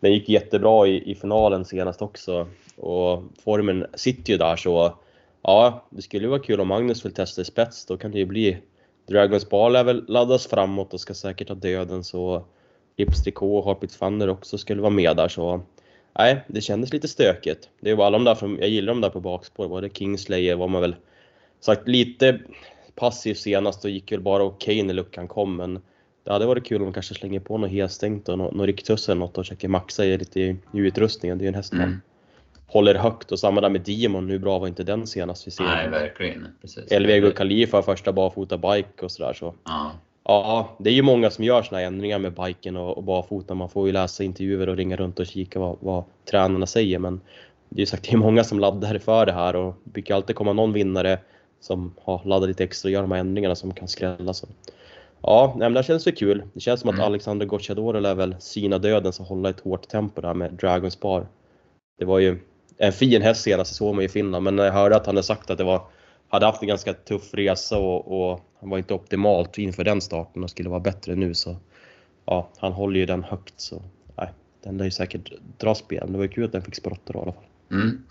den gick jättebra i, i finalen senast också och formen sitter ju där så ja, det skulle ju vara kul om Magnus vill testa i spets. Då kan det ju bli Dragons Ball lär väl laddas framåt och ska säkert ha döden så Hipstrikå och Harpit Thunder också skulle vara med där så nej, det kändes lite stökigt. Det var alla de där, jag gillar de där på bakspår, det Kingslayer var man väl sagt lite passiv senast och gick väl bara okej okay när luckan kom men det hade varit kul om de kanske slänger på något helstängt och något, något riktuss eller något och försöker maxa i lite i utrustningen. Det är ju en häst man mm. håller högt och samma där med Demon, hur bra var inte den senast vi ser? Nej, verkligen. Precis. Elvego Khalifa första barfota bike och sådär så. Ja. ja, det är ju många som gör såna ändringar med biken och, och barfota. Man får ju läsa intervjuer och ringa runt och kika vad, vad tränarna säger men det är ju sagt, det är många som laddar för det här och det brukar alltid komma någon vinnare som har laddat lite extra och gör de här ändringarna som kan skrälla. Så. Ja, men det känns ju kul. Det känns som att mm. Alexander Gocciadoro lär väl syna döden och hålla ett hårt tempo där med Dragons Bar. Det var ju en fin häst senast, såg man i Finland, men när jag hörde att han hade sagt att det var hade haft en ganska tuff resa och, och han var inte optimalt inför den starten och skulle vara bättre nu så ja, han håller ju den högt så nej, den lär ju säkert dra spel. Det var ju kul att den fick då i alla fall. Mm.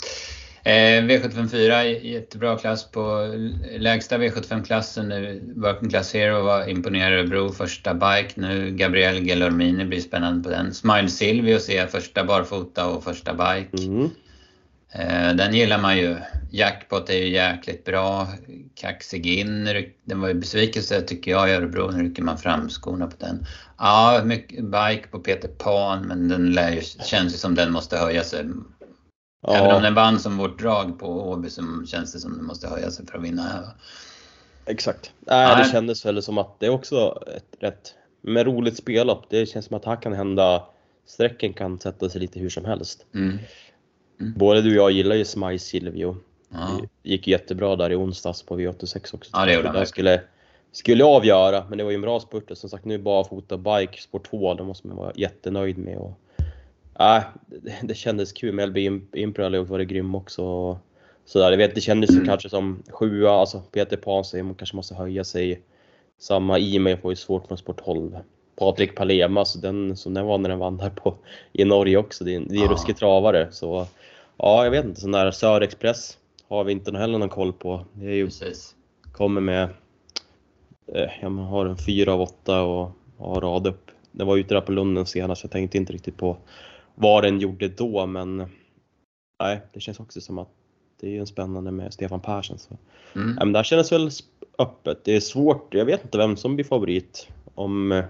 Eh, V754, jättebra klass på lägsta V75-klassen nu. Working Class Hero var imponerad Örebro, första bike nu. Gabriel Gelormini blir spännande på den. Smile Silvio ser jag, första barfota och första bike. Mm. Eh, den gillar man ju. Jackpot är ju jäkligt bra. Kaxig in, den var ju besvikelse tycker jag i Örebro. Nu rycker man fram skorna på den. Ja, mycket bike på Peter Pan men den lär ju, känns ju som den måste höja sig Ja. Även om den vann som vårt drag på Åby så känns det som den måste höja sig för att vinna här. Exakt. Nej, det kändes väl som att det är också ett rätt med roligt spellopp. Det känns som att här kan hända, strecken kan sätta sig lite hur som helst. Mm. Mm. Både du och jag gillar ju Smile Silvio. Ja. Det gick jättebra där i onsdags på V86 också. Ja, det gjorde han skulle, skulle avgöra, men det var ju en bra spurt. Som sagt, nu bara fota bike, sport 2, det måste man vara jättenöjd med. Och äh, det, kändes kul. Melby Impro har varit grym också. Så där. Jag vet, det kändes mm. kanske som sjua, alltså Peter Pan säger man kanske måste höja sig. Samma e-mail får ju svårt från Sport 12. Patrik Palema, alltså den, som den var när den vann här på, i Norge också, det är, det är ah. ruskig travare. Så ja, jag vet inte, sån där Sörexpress har vi inte heller någon koll på. Det är ju, Precis. kommer med, eh, ja, man har en 4 av 8 och har rad upp. Den var ute där på Lunden senast, jag tänkte inte riktigt på vad den gjorde då men nej, det känns också som att det är en spännande med Stefan Persson. Så. Mm. Men där känns väl öppet. Det är svårt, jag vet inte vem som blir favorit. Om,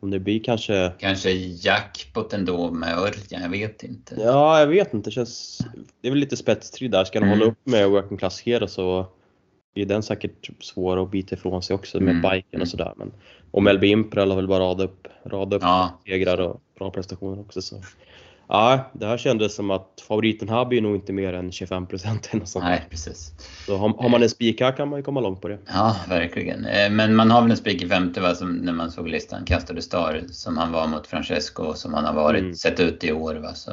om det blir kanske... Kanske jackpot ändå med Örjan, jag vet inte. Ja, jag vet inte. Det, känns, det är väl lite spetstrid där. Ska mm. hålla upp med Working Class Hero så är den säkert svår att bita ifrån sig också med mm. biken och sådär. Men, och Melby Imprel har väl bara radat upp, rada upp ja. segrar och bra prestationer också. Så. Ja, det här kändes som att favoriten här blir nog inte mer än 25 procent. Nej, precis. Så har, har man en spik här kan man ju komma långt på det. Ja, verkligen. Eh, men man har väl en spik i femte va, som, när man såg listan, Castro Star, som han var mot Francesco och som han har varit, mm. sett ut i år. Va, så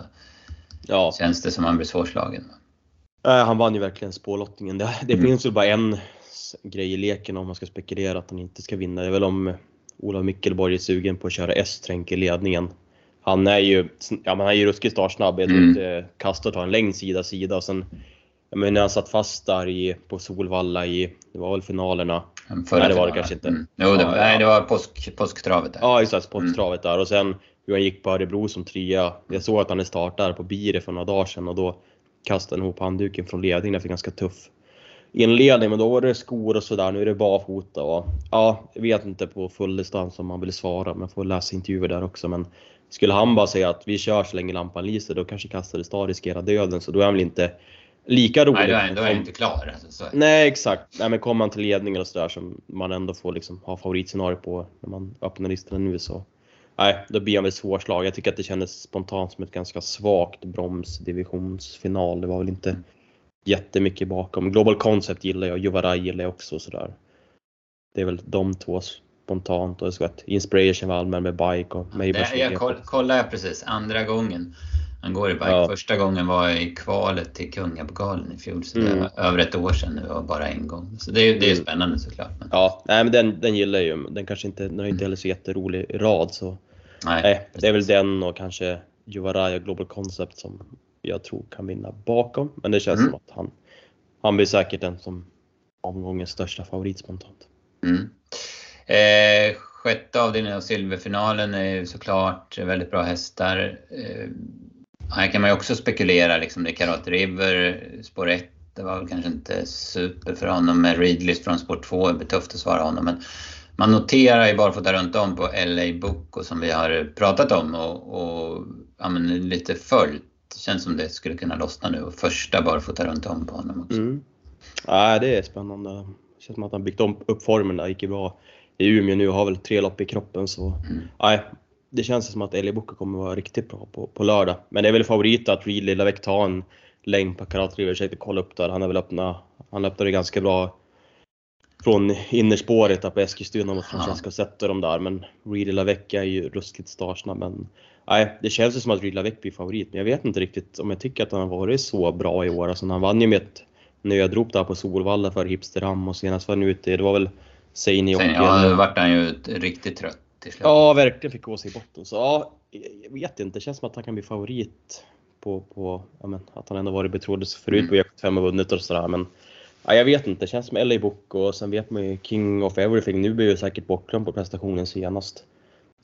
ja. känns det som han blir svårslagen. Va? Äh, han vann ju verkligen spårlottningen. Det, det mm. finns väl bara en grej i leken om man ska spekulera att han inte ska vinna. Det är väl om Olof Mickelborg är sugen på att köra S-tränk i ledningen. Han är ju, ja, men han är ju ruskigt startsnabb. Mm. inte Kastor tar en längd sida sida. Och sen, jag menar, när han satt fast där i, på Solvalla i, det var väl finalerna. Förra nej det var det kanske inte. Mm. Jo, det var, ja, nej, det var påsk, påsktravet där. Ja exakt, påsktravet mm. där. Och sen hur han gick på Örebro som trea. Jag såg att han är startare på Bire för några dagar sedan och då kastade ihop handduken från ledningen efter ganska tuff inledning. Men då var det skor och sådär. Nu är det barfota och ja, jag vet inte på full distans om man vill svara. Men får läsa intervjuer där också. Men skulle han bara säga att vi kör så länge lampan lyser, då kanske Kastelstad riskerar döden. Så då är han väl inte lika rolig. Nej, då är, då är jag inte klar. Alltså, Nej, exakt. Nej, men kommer man till ledningen och sådär som man ändå får liksom ha favoritscenario på när man öppnar listorna nu så Nej, då blir han väl svårslag. Jag tycker att det kändes spontant som ett ganska svagt bromsdivisionsfinal. Det var väl inte jättemycket bakom. Global Concept gillar jag, Juvaraj gillar jag också sådär. Det är väl de två spontant och så att Inspiration var allmän med bike och Maybach. Jag koll, kollade precis andra gången han går i bike. Ja. Första gången var i kvalet till Kungapokalen i fjol. Så det mm. var över ett år sedan nu och bara en gång. Så det är, det är mm. spännande såklart. Men... Ja, nej, men den, den gillar jag ju. Den kanske inte, den har inte heller så jätterolig rad. Så. Nej, nej det är väl den och kanske Juvaraj och Global Concept som jag tror kan vinna bakom. Men det känns mm. som att han, han blir säkert den som omgångens största favorit spontant. Mm. Eh, sjätte avdelningen av silverfinalen är ju såklart väldigt bra hästar. Eh, här kan man ju också spekulera liksom. Det är Karat River, spår 1. Det var väl kanske inte super för honom med Readlist från spår 2. Det blir tufft att svara honom. Men man noterar ju barfota runt om på LA Book och som vi har pratat om och, och ja, lite följt det känns som det skulle kunna lossna nu och första barfota runt om på honom också. Mm. Ja, det är spännande. Det känns som att han byggt upp formen där, gick ju bra i Umeå nu och har väl tre lopp i kroppen så. Mm. Nej, det känns som att Eli Bocca kommer vara riktigt bra på, på lördag. Men det är väl favorit att Reed Lillavec tar en längd på Karat River. Jag försökte kolla upp där. Han är väl öppna, han öppnade ganska bra från innerspåret på Eskilstuna mot Francesco sätter dem där. Men Reed Lillavec är ju ruskigt startsnabb. Men Nej, det känns ju som att Rydla Väck blir favorit, men jag vet inte riktigt om jag tycker att han har varit så bra i år. Alltså, han vann ju med ett nödrop där på Solvalla för Hipsterham och senast var han ute, det var väl Seini och... Ja, då vart han ju riktigt trött till slut. Ja, verkligen fick gå sig i botten. Så ja, jag vet inte, det känns som att han kan bli favorit på, på ja, men, att han ändå varit betrodd förut mm. på E75 och vunnit och sådär. Men ja, jag vet inte, det känns som LA Book och sen vet man ju King of Everything. Nu blir ju säkert bortglömd på prestationen senast.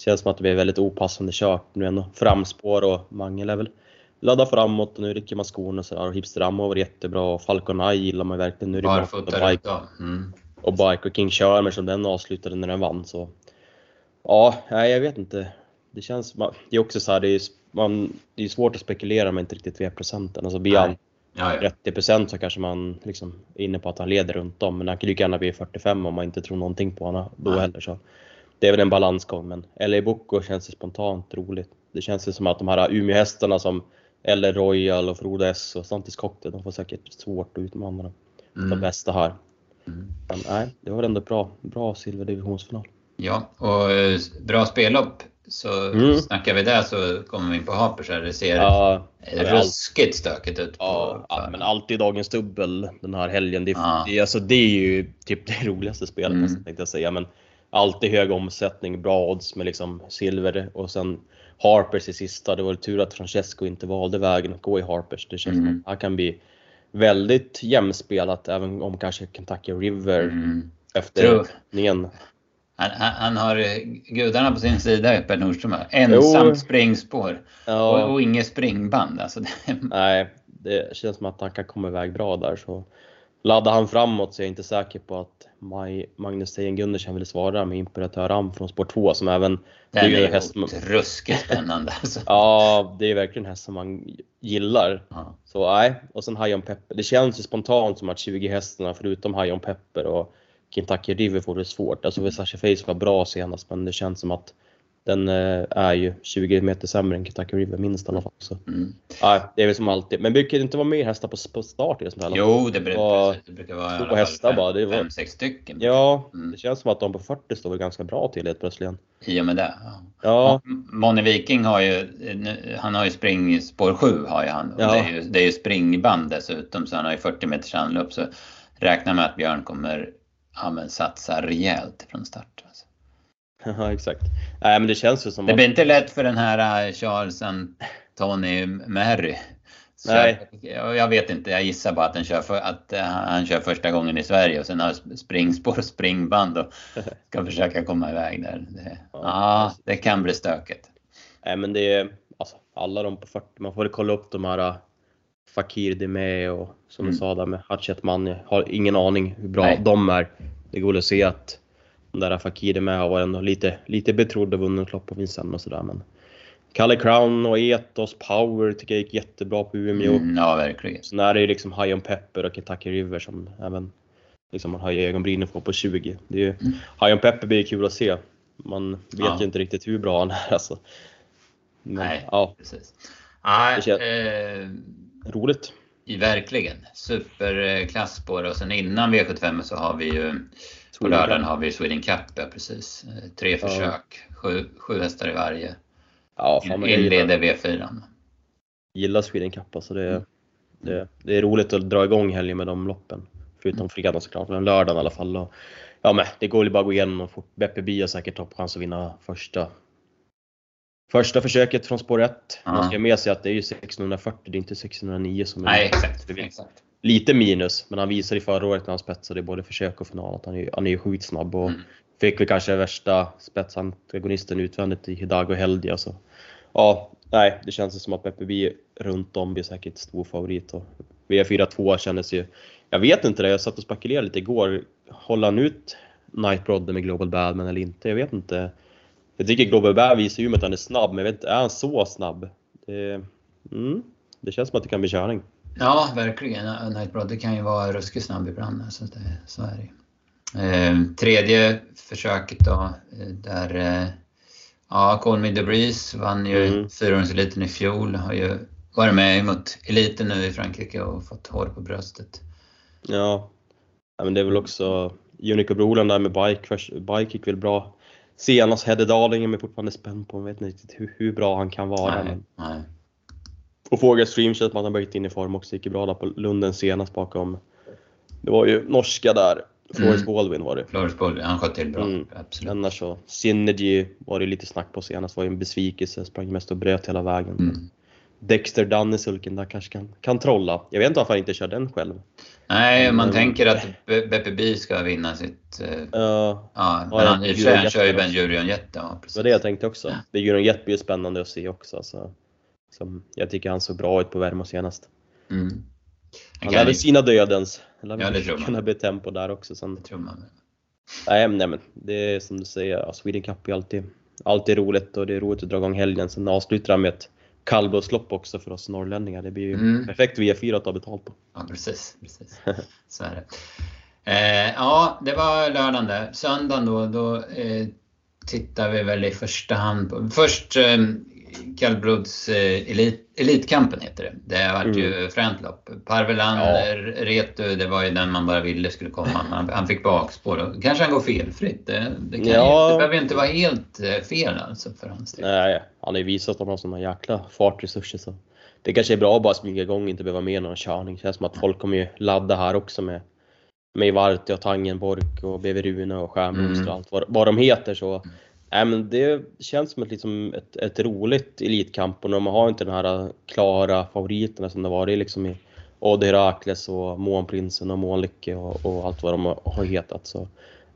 Känns som att det blir väldigt opassande kört nu ändå. Framspår och Mangel är väl ladda framåt och nu rycker man skorna och sådär. Hipster Ammo var jättebra och Falcon Eye gillar man verkligen. Nu Barfota och bike. Mm. Och bike och King Shermer som den avslutade när den vann så. Ja, nej, jag vet inte. Det känns, det är också så här, det är, man, det är svårt att spekulera med inte riktigt vet procenten. Alltså blir han ja, ja. 30 så kanske man liksom är inne på att han leder runt om. Men han kan lika gärna bli 45 om man inte tror någonting på honom då heller. Så det är väl en balansgång, men LA Bocco känns det spontant roligt. Det känns som att de här Umeå-hästarna som LA Royal och Frodo S och Santis Cocktail, de får säkert svårt att utmana mm. de bästa här. Mm. Men nej, det var ändå bra, bra silverdivisionsfinal. Ja, och eh, bra spellopp. Så mm. snackar vi där så kommer vi in på Hapers här. Det ser ja, ruskigt stökigt ut. På, ja, men alltid dagens dubbel den här helgen. Det, ja. alltså, det är ju typ det roligaste spelet mm. tänkte jag säga. Men alltid hög omsättning, bra odds med liksom silver och sen Harpers i sista. Det var tur att Francesco inte valde vägen att gå i Harpers. Det känns mm. som att här kan bli väldigt jämspelat även om kanske Kentucky River mm. efter ningen. Han, han, har eh, gudarna på sin sida, Per Nordström. Ensamt jo. springspår ja. och, och inget springband. Alltså det... (laughs) Nej, det känns som att han kan komma iväg bra där. Så laddar han framåt så är jag inte säker på att Magnus Tejen Gundersen vill svara med Imperatör Am från Sport 2 som även... Den är, är häst... ruskigt spännande alltså. ja, det är verkligen en häst som man gillar. Ja. Så nej, och sen High On Pepper. Det känns ju spontant som att 20 hästarna förutom High On Pepper och Kentucky River får det svårt. Alltså Versace Face var bra senast men det känns som att den eh, är ju 20 meter sämre än Kentucky River minst i alla fall. Så. Mm. Ja, det är väl som alltid. Men brukar det inte vara mer hästar på, på start i det här Jo, det, brukar, det brukar vara två hästar fem, bara. Det var, fem, sex stycken. Ja, mm. det känns som att de på 40 står ganska bra till helt plötsligt. I och med det. Ja. Moni Viking har ju, han har ju springspår 7 har ju han. Ja. Det, är ju, det är ju springband dessutom så han har ju 40 meters anlopp. Så räkna med att Björn kommer ja, satsa rejält från start. (laughs) Ja, exakt. Nej, men det känns ju som Det blir inte lätt för den här äh, Charles Tony Mary. Nej. Jag, jag vet inte, jag gissar bara att, den kör för, att äh, han kör första gången i Sverige och sen har springspår och springband och (laughs) ska försöka komma iväg där. Det, ja, ja det kan bli stökigt. Nej, men det är alltså, alla de på 40, man får kolla upp de här Fakir Demé och som Mm. du sa där med Hatchet Man. Jag har ingen aning hur bra Nej. de är. Det går att se att där Fakir Demé har varit ändå lite, lite betrodd och vunnit lopp på Vincennes och sådär. Men Kalle Crown och Etos Power tycker jag gick jättebra på Umeå. Mm, ja, verkligen. Sen är det ju liksom High on Pepper och Kentucky River som även liksom man höjer ögonbrynen på på 20. Det är ju, Mm. High on Pepper blir kul att se. Man vet Ja. ju inte riktigt hur bra han är alltså. Men, Nej. Ja, Precis. Nej, eh, roligt. I verkligen. Superklass på det. Och sen innan V75 så har vi ju på lördagen har vi Sweden Cup, ja precis. Eh, Tre försök, sju, sju hästar i varje. Ja, fan, Inleder V4. gillar Sweden Cup alltså. Det, Mm. det, det är roligt att dra igång helgen med de loppen. Förutom fredagen såklart, men lördagen i alla fall. Och, ja men det går ju bara att gå igenom och. Beppe Bi har säkert toppchans att vinna första Första försöket från spår 1. Man Ja. ska med sig att det är ju 1640, det är inte 1609 som är Nej, exakt. Exakt. lite minus, men han visade i förra året när han spetsade i både försök och final att han är, han är skitsnabb och Mm. fick väl kanske värsta spetsantagonisten utvändigt i Hidago Heldia. Så. Ja, nej, det känns som att Beppe B runt om blir säkert stor favorit och V4-2 kändes ju, jag vet inte det, jag satt och spekulerade lite igår, håller han ut Night Brodde med Global Badman eller inte? Jag vet inte. Jag tycker Global Bad visar ju att han är snabb, men jag vet inte, är han så snabb? Det, mm, det känns som att det kan bli körning. Ja, verkligen. Night Brother kan ju vara ruskigt snabb ibland. Så, det, så är det eh, Tredje försöket då, eh, där eh, ja, Call Me The Breeze vann ju Mm. fyraåringseliten i fjol. Har ju varit med mot eliten nu i Frankrike och fått hår på bröstet. Ja. men det är väl också Unico Broland där med bike. Bike gick väl bra. Senast Hedde Darling är man fortfarande spänd på. Man vet inte riktigt hur, hur bra han kan vara. Nej, Men, nej. och Fågel Stream känns att han börjat in i form också. Gick ju bra där på Lunden senast bakom. Det var ju norska där. Florence Mm. Baldwin var det. Flores Bull, han sköt till bra. Mm. Absolut. Annars så, Synergy var det lite snack på senast. Var ju en besvikelse. Sprang mest och bröt hela vägen. Mm. Dexter Dunn i sulken där kanske kan, kan trolla. Jag vet inte varför han inte kör den själv. Nej, man Mm. tänker att Be- Beppe Bi ska vinna sitt... eh, Uh, Ja, men ja, han, i och för sig han kör ju Jet Ben Djurion Jet. Ja, precis. Det var det jag tänkte också. Det är ju Jet blir ju spännande att se också. Alltså. Som jag tycker han såg bra ut på Värmo senast. Mm. Han hade ju- sina dödens. Det lär Ja, det väl tror man. kunna bli tempo där också. Sen, Det tror man. nej, nej men det är som du säger, ja, Sweden Cup är alltid, alltid roligt och det är roligt att dra igång helgen. Sen avslutar han med ett kallblåslopp också för oss norrlänningar. Det blir ju Mm. perfekt V4 att ta betalt på. Ja, precis. precis. (laughs) Så är det. Eh, ja, det var lördagen där. Söndagen då, då eh, tittar vi väl i första hand på... Först eh, kallblods eh, elit, Elitkampen heter det. Det har varit ju fränt lopp. Parvelan, Mm. Ja. Retu, det var ju den man bara ville skulle komma. Han, han fick bakspår och kanske han går felfritt. Det, det, kan Ja. ju, det behöver inte vara helt eh, fel alltså för hans del. Nej, han har ju visat att han har såna jäkla fartresurser så det kanske är bra att bara smyga igång inte behöva med någon körning. Det känns som att folk kommer ju ladda här också med med Ivarti och Tangenbork och Beveruna och Stjärnblomster och Mm. allt vad, vad de heter så Nej, men det känns som ett, liksom ett, ett roligt elitkamp och man har inte den här klara favoriterna som det varit liksom i Odd Herakles och Månprinsen och Månlycke och, och allt vad de har- hetat. Så,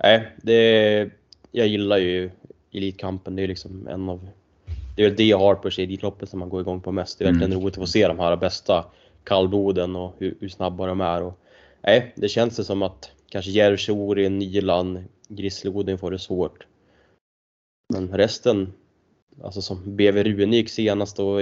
nej, det, jag gillar ju Elitkampen. Det är liksom en av det är väl det jag har på Elitloppet som man går igång på mest. Det är verkligen Mm. roligt att få se de här bästa kallbloden och hur, hur snabba de är. Och, nej, det känns det som att kanske Järvsö, Nyland, Grizzlodin får det svårt. Men resten, alltså som BV Rune gick senast och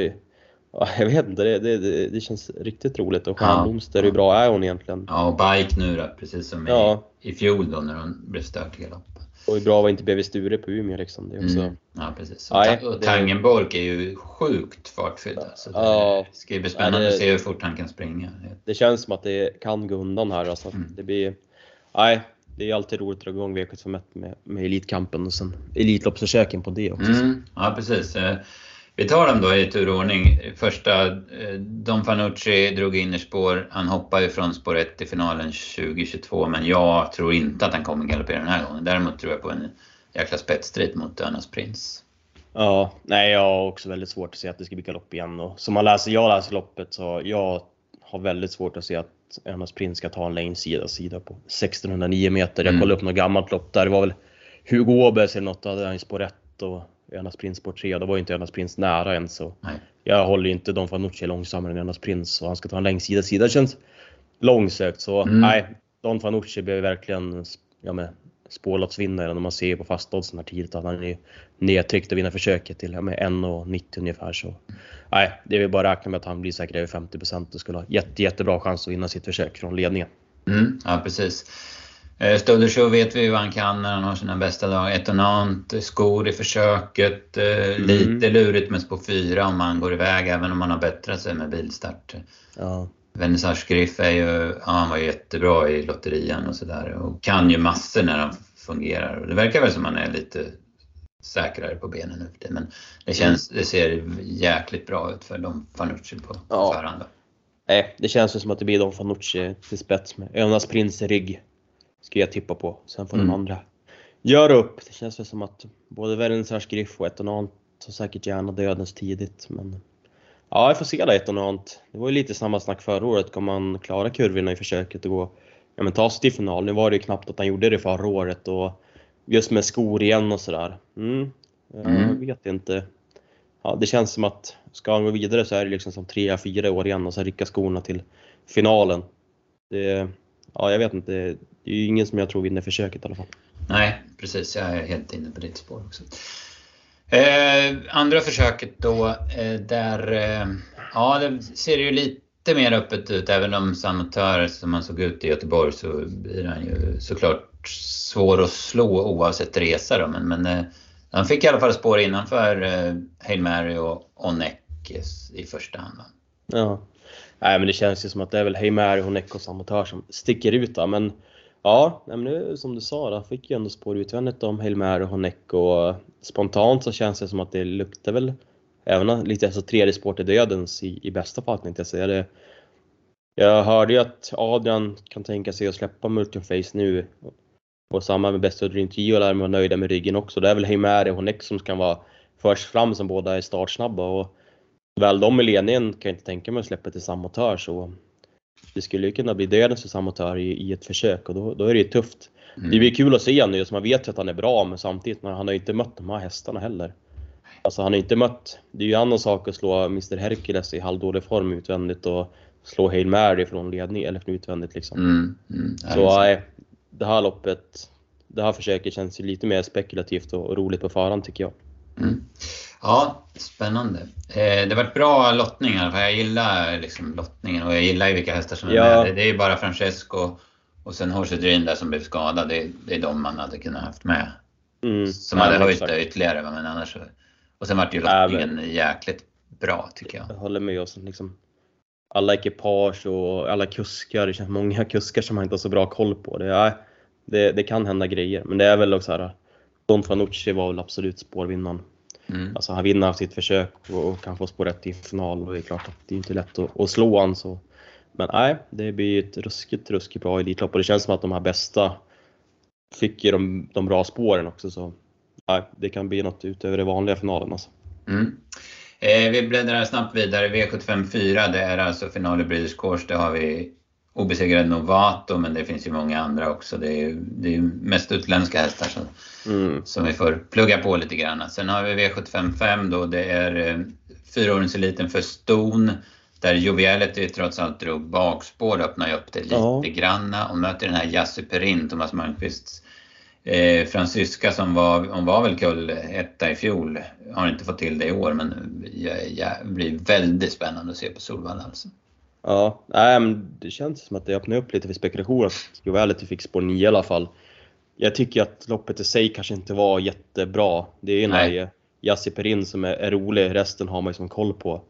ja, jag vet inte, det, det, det, känns riktigt roligt. Och Ja. Stjärnblomster, hur bra är hon egentligen? Ja, och Bike nu då, precis som Ja. i, i fjol då när hon blev stört i galopp. Och hur bra var inte BV Sture på Umeå liksom? Det också, Mm. Ja, precis. Och, Nej, och Tangenborg är ju sjukt fartfylld. Så det Ja. ska ju bli spännande Ja, det- att se hur fort han kan springa. det känns som att det kan gå undan här alltså. Mm. Det blir, nej, det är alltid roligt att dra igång V75 med, med Elitkampen och sen Elitloppsförsöken på det också. Mm. Ja, precis. Eh, Vi tar dem då i tur och ordning. Första, eh, Don Fanucci drog innerspår. Han hoppar ju från spår 1 i finalen 2022, men jag tror inte att han kommer galoppera den här gången. Däremot tror jag på en jäkla spetsstrid mot Önas Prins. Ja, nej jag har också väldigt svårt att se att det ska bli galopp igen och som man läser, jag läser loppet så jag har väldigt svårt att se att Önas Prins ska ta en längd sida sida på 1609 meter. Jag Mm. kollade upp något gammalt lopp där, det var väl Hugo Åbergs eller något, hade han spår 1 och Önas Prins spår 3. Då var ju inte Önas Prins nära än så. Nej. Jag håller ju inte Don Fanucci långsammare än Önas Prins och han ska ta en längdsida sida. Det känns långsökt så Mm. nej, Don Fanucci blev verkligen ja, men, spårloppsvinnare när man ser på fastoddsen här tidigt att han är nedtryckt och vinner försöket till ja, med 1,90 ungefär. Så nej, det är väl bara att räkna med att han blir säkert över 50 och skulle ha jätte, jättebra chans att vinna sitt försök från ledningen. Mm, ja, precis. Eh, Stodder Show vet vi vad han kan när han har sina bästa dagar. Etonant, skor i försöket. Eh, Mm. Lite lurigt med spår 4 om man går iväg, även om man har bättrat sig med bilstart. Ja. Vernissage Griff är ju, ja, han var ju jättebra i lotterian och sådär och kan ju massor när han fungerar. Och det verkar väl som han är lite säkrare på benen nu för tiden. Men det, känns, det ser jäkligt bra ut för de Fanucci på Ja. förhand. Nej, det känns ju som att det blir Don Fanucci till spets med Önas Prins i rygg. Ska jag tippa på. Sen får Mm. de andra göra upp. Det känns väl som att både Vernissage Griff och Etonant tar säkert gärna dödens tidigt. Men ja, jag får se det Etonant. Det var ju lite samma snack förra året. Kommer man klara kurvorna i försöket och gå, ja men ta sig till final. Nu var det ju knappt att han gjorde det förra året och just med skor igen och sådär. Mm. Jag Mm. vet inte. Ja, det känns som att ska han gå vidare så är det liksom som tre, fyra år igen och sen rycka skorna till finalen. Det, ja, jag vet inte. Det är ju ingen som jag tror vinner försöket i alla fall. Nej, precis. Jag är helt inne på ditt spår också. Eh, andra försöket då, eh, där eh, ja, det ser ju lite mer öppet ut. Även om Samotör som han såg ut i Göteborg så blir han ju såklart svår att slå oavsett resa då. Men, men eh, han fick i alla fall spår innanför eh, Hail Mary och Onek i första hand. Då. Ja. Nej men det känns ju som att det är väl Hail Mary, Onek och Samotör som sticker ut då. Men ja, men nu, som du sa, då fick ju ändå spår utvändigt om Helmer och Honeck och spontant så känns det som att det luktar väl även lite alltså tredje spår till dödens i, i bästa fall tänkte jag säga. Det, jag hörde ju att Adrian kan tänka sig att släppa Multiface nu och samma med Best of Dream 10 där lär vara nöjda med ryggen också. Det är väl Heimer och Honeck som kan vara först fram som båda är startsnabba och väl de i ledningen kan jag inte tänka mig att släppa till samma tör så det skulle ju kunna bli dödens för samotör i, i ett försök och då, då är det ju tufft. Mm. Det blir kul att se nu, så man vet ju att han är bra men samtidigt, han har ju inte mött de här hästarna heller. Alltså han har inte mött, det är ju en annan sak att slå Mr Hercules i halvdålig form utvändigt och slå Hail Mary från ledning, eller från utvändigt liksom. Mm, mm, Så nej, det här loppet, det här försöket känns ju lite mer spekulativt och roligt på förhand tycker jag. Mm. Ja, spännande. Eh, det varit bra lottningar. För jag gillar liksom lottningen och jag gillar ju vilka hästar som är Ja. med. Det- är ju bara Francesco och sen Horse Dream där som blev skadad. Det, det är de man hade kunnat haft med. Mm. Som Nej, hade höjt exakt. det ytterligare. Men annars så... Och sen vart ju lottningen jäkligt bra tycker jag. Jag håller med oss. Liksom, alla ekipage och alla kuskar. Det känns många kuskar som man inte har så bra koll på. Det, är, det, det kan hända grejer. Men det är väl också här. Don Fanucci var väl absolut spårvinnaren. Mm. Alltså han vinner sitt försök och, och kan få spår rätt i final. Och det är klart att det är inte lätt att, att slå han så. Men nej, det blir ett ruskigt, ruskigt bra Elitlopp och det känns som att de här bästa fick ju de, de bra spåren också. Så nej, det kan bli något utöver det vanliga finalen alltså. Mm. Eh, vi bläddrar snabbt vidare. V75 4, det är alltså final i Breeders' Course. Där har vi obesegrad Novato, men det finns ju många andra också. Det är ju det är ju mest utländska hästar som, Mm. som vi får plugga på lite grann. Sen har vi V75 5 då. Det är eh, fyraåringseliten för Ston. Där Joviality trots allt drog bakspår, öppnar ju upp det lite Ja. granna och möter den här Jassi Perin, Thomas Malmqvists eh, fransyska som var, hon var väl kull etta i fjol. Har inte fått till det i år men jag, jag blir väldigt spännande att se på Solvalla alltså. Ja, nej, men det känns som att det öppnar upp lite för spekulation att Jovality fick spår 9 i alla fall. Jag tycker att loppet i sig kanske inte var jättebra. Det är ju här Jassi Perin som är, är rolig, resten har man ju som koll på.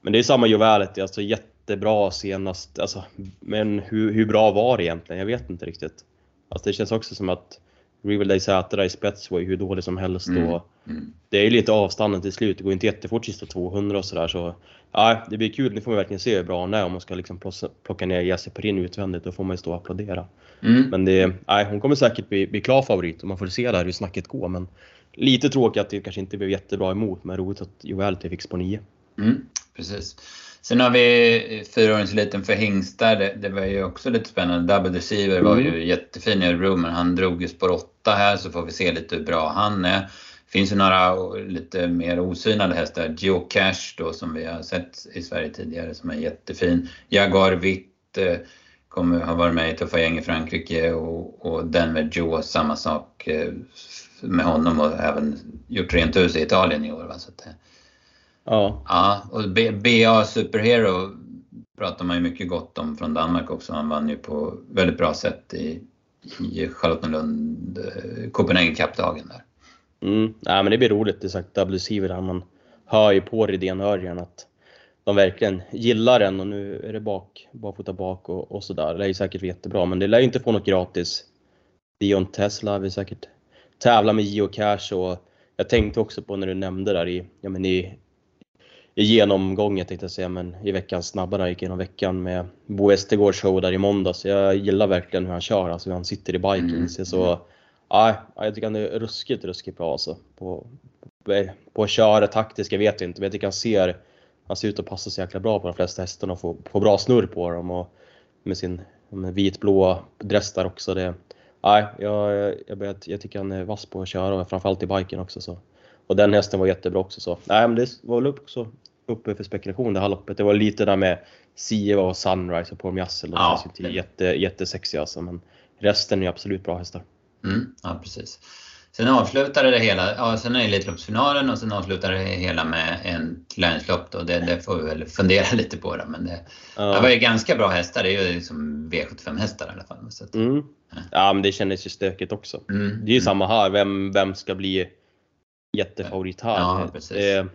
Men det är samma Jovality, alltså jättebra senast. Alltså, men hur, hur bra var det egentligen? Jag vet inte riktigt. Alltså det känns också som att Riverdale Sätra i spets var ju hur dålig som helst. Mm. Och Mm. det är ju lite avstånden till slut. Det går inte jättefort sista 200 och sådär. Så, ja, det blir kul. Nu får man verkligen se hur bra hon är. Om man ska liksom plocka- ner Jessie Perin utvändigt. Då får man ju stå och applådera. Mm. Men det, nej, hon kommer säkert bli, bli klar favorit och man får se där hur snacket går. Men lite tråkigt att det kanske inte blev jättebra emot. Men roligt att Jovality fick spå 9. Mm, precis. Sen har vi fyraåringseliten för hingstar. Det, det var ju också lite spännande. Double Deceiver var Mm. ju jättefin i Örebro men han drog ju spår 8 här så får vi se lite hur bra han är. finns ju några lite mer osynade hästar. Geocache då som vi har sett i Sverige tidigare som är jättefin. Jaguar Vitt eh, kommer ha varit med i Tuffa gäng i Frankrike och, och Denver Joe samma sak eh, med honom och även gjort rent hus i Italien i år. Va? Så att, Ja. ja, och BA Superhero pratar man ju mycket gott om från Danmark också. Han vann ju på väldigt bra sätt i, i Charlottenlund, eh, Copenhagen Cup-dagen där. Mm. Nej, men det blir roligt. Det är sagt WC där man hör ju på Rydén-Örjan att de verkligen gillar den och nu är det bak, barfota bak och, och sådär. Det är ju säkert jättebra, men det lär ju inte få något gratis. Dion Tesla vill säkert tävla med geocache och jag tänkte också på när du nämnde där i, ja men i, i genomgången tänkte jag säga, men i veckan snabbare gick igenom veckan med Bo Westergårds show där i måndags. Jag gillar verkligen hur han kör, alltså hur han sitter i biken. Mm. Så, så ja, jag tycker han är ruskigt, ruskigt bra alltså. På, på att köra taktiska vet jag inte, men jag tycker han ser, han ser ut att passa så jäkla bra på de flesta hästarna och få, få bra snurr på dem. Och med sin med vitblåa dress där också. Det, nej, jag, jag, jag, jag tycker han är vass på att köra och framförallt i biken också. Så. Och den hästen var jättebra också. Så. Nej, men det var väl också uppe för spekulation det här loppet. Det var lite där med Siva och Sunrise och Porm Yassel. De Ja, känns ju inte det- jätte, jättesexiga alltså, men resten är absolut bra hästar. Mm, ja, precis. Sen avslutade det hela, ja sen är Elitloppsfinalen och sen avslutade det hela med en länslopp då. Det, det får vi väl fundera (laughs) lite på då. Men det, det var ju ganska bra hästar. Det är ju som V75 hästar i alla fall. Så att, Mm. Ja, men det kändes ju stökigt också. mm, Det är ju mm. samma här, vem, vem ska bli jättefavorit här? Ja. Det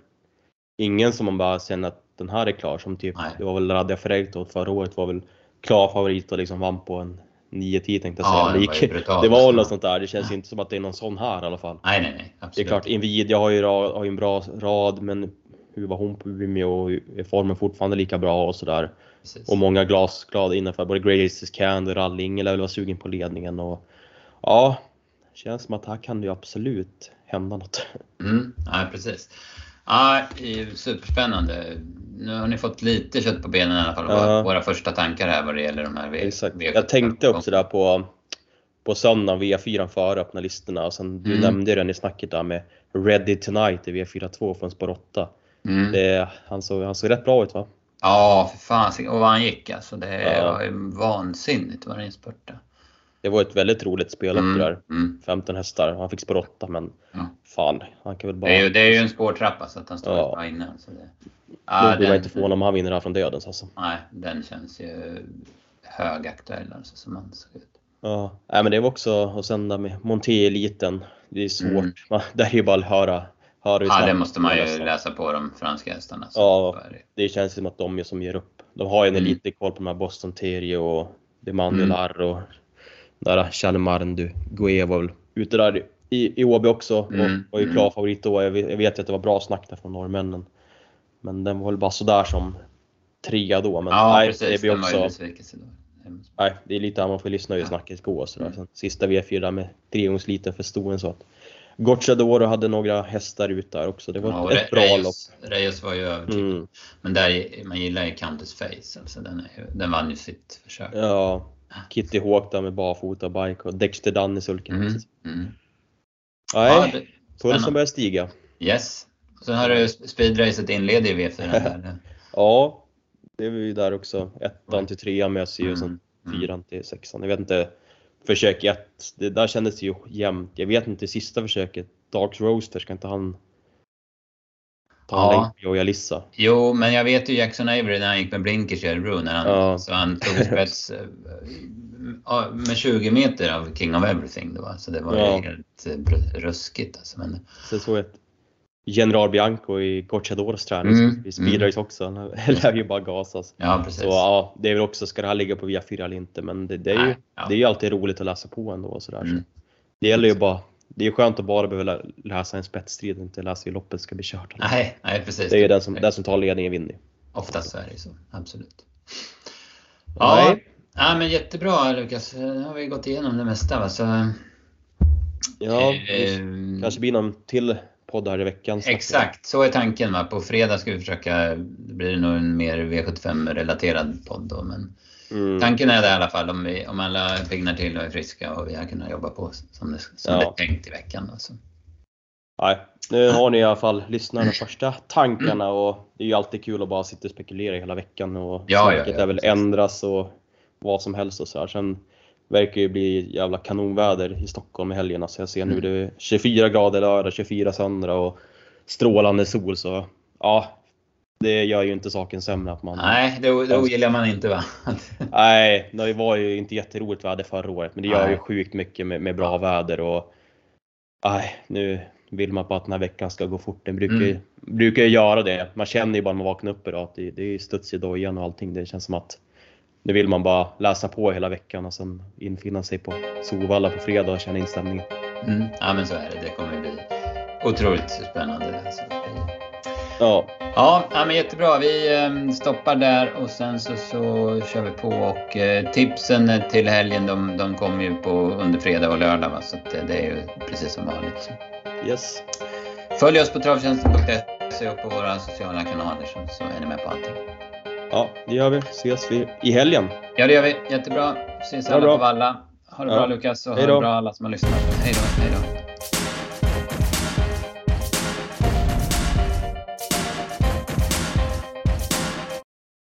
ingen som man bara känner att den här är klar, som typ, Nej. det var väl Radja Ferreito förra året var väl klar favorit och liksom vann på en 9-10 tänkte jag Ja, säga. det Det, var brutalt. det var något sånt där, det känns ju inte som att det är någon sån här i alla fall. Nej, nej, nej. Det är Absolut. klart, Nvidia har ju, har ju en bra rad, men hur var hon på Umeå och är formen fortfarande lika bra och sådär. Precis. Och många glasglada innanför, både Graces Can och Ralling lär väl vara sugen på ledningen och ja, känns som att här kan det ju absolut hända något. Mm, ja, precis. Ja, superspännande. Nu har ni fått lite kött på benen i alla fall. Ja. Våra första tankar här vad det gäller de här V- Exakt. V75. Jag tänkte också där på, på söndagen, V4 före öppna listorna och sen du Mm. nämnde den i snacket där med Ready Tonight i V42 från spår 8. Mm. Det, han, såg, han såg rätt bra ut va? Ja, för fan. Och vad han gick alltså. Det Ja. var ju vansinnigt vad den spurtade. Det var ett väldigt roligt spellopp det där. mm. 15 hästar, han fick spår 8 men Ja. fan, han kan väl bara... Det, är ju, det är ju en spårtrappa så att han står Ja. inne. Så det, Då ja, blir man inte förvånad om han vinner här från dödens alltså. Nej, den känns ju högaktuell alltså som man såg ut. Ja, nej, men det var också, och sen där med Monté-eliten, det är svårt. Mm. Man, (laughs) där är ju bara att höra, höra Ja, det måste man ju nästan. läsa på de franska hästarna. Så Ja. det. Det känns som att de är som ger upp. De har ju en Mm. elitkoll på de här Boston Terrier och Demandel Mm. Och där Chalmarn du Gué var väl ute där i, i Åby också och Mm. var ju Mm. klar favorit då. Jag vet, jag vet ju att det var bra snack där från norrmännen. Men den var väl bara sådär som trea då. Men Ja, nej, precis. det blir också, nej, det är lite här man får lyssna hur snacket går sådär. Mm. Sen, sista V4 där med trehjulsliten för stoen så att Gocciadoro hade några hästar ut där också. Det var Ja, ett, bra lopp. Reyes, Reyes var ju övertygad. Mm. Men där, man gillar ju Countess Face. Alltså den, är, den vann ju sitt försök. Ja, Kitty Hawk där med barfota bike och Dexter Dunn i sulken. Mm. Mm. Nej, Ja, pulsen börjar stiga. Yes. Sen har du speedracet inleder i V4. där. (laughs) Ja, det är vi där också. Ettan till trean möts ju och sen Mm. fyran till sexan. Jag vet inte, försök ett, det där kändes ju jämnt. Jag vet inte sista försöket, Darks Roaster, ska inte han Ja. Joja Lissa? Jo, men jag vet ju Jackson Avery när han gick med blinkers i Örebro. När han, Ja. Så han tog (laughs) spets eh, med 20 meter av King of Everything. Då, så det var Ja. helt eh, ruskigt. Alltså. Men, Sen såg jag ett General Bianco i Gocciadoros träning, Mm, i speedrace också. Han (laughs) lär ju bara gasas. ja, precis. Så ja, det är väl också, ska det här ligga på via 4 eller inte? Men det, det, är ju, ja. det är ju alltid roligt att läsa på ändå och sådär. Mm. Så det gäller ju bara, det är ju skönt att bara behöva lä- läsa en spetsstrid och inte läsa hur loppet ska bli kört. Nej, nej, precis. Det är ju den som, den som tar ledningen vinner. Oftast så är det ju så, absolut. Ja, Nej. ja men jättebra Lukas. Nu har vi gått igenom det mesta. Va? Så, Ja, eh, kanske blir någon till podd här i veckan. Exakt, så är tanken. Va? På fredag ska vi försöka, det blir nog en mer V75-relaterad podd då. Men Mm. tanken är det i alla fall om, vi, om alla piggnar till och är friska och vi har kunnat jobba på som det, som Ja. det är tänkt i veckan. Då, så. Nej, nu har ni i alla fall lyssnarna första tankarna och det är ju alltid kul att bara sitta och spekulera hela veckan och Ja, ja, snacket ja, är väl ändras och vad som helst och så här. Sen verkar det bli jävla kanonväder i Stockholm i helgen. Alltså jag ser nu Mm. det är 24 grader lördag, 24 söndag och strålande sol så ja, det gör ju inte saken sämre att man Nej, det, det ogillar man inte va? (laughs) Nej, det var ju inte jätteroligt väder förra året men det gör ju Nej. sjukt mycket med, med bra väder och Nej, nu vill man bara att den här veckan ska gå fort. Den brukar, ju Mm. brukar ju göra det. Man känner ju bara när man vaknar upp idag att det, det är studs i dojan och allting. Det känns som att nu vill man bara läsa på hela veckan och sen infinna sig på Solvalla på fredag och känna inställningen. Mm. Ja men så är det. Det kommer bli otroligt spännande. Alltså. Ja, Ja, men jättebra. Vi eh, stoppar där och sen så, så kör vi på. Och eh, tipsen till helgen de, de kommer ju på under fredag och lördag. Va? Så eh, det är ju precis som vanligt. yes. Följ oss på travtjänsten.se och på våra sociala kanaler så, så är ni med på allting. Ja, det gör vi. Ses vi i helgen. Ja, det gör vi. Jättebra. Ses alla på Valla. Ha det bra Lukas och ha det bra alla som har lyssnat. Hej då. Hej då.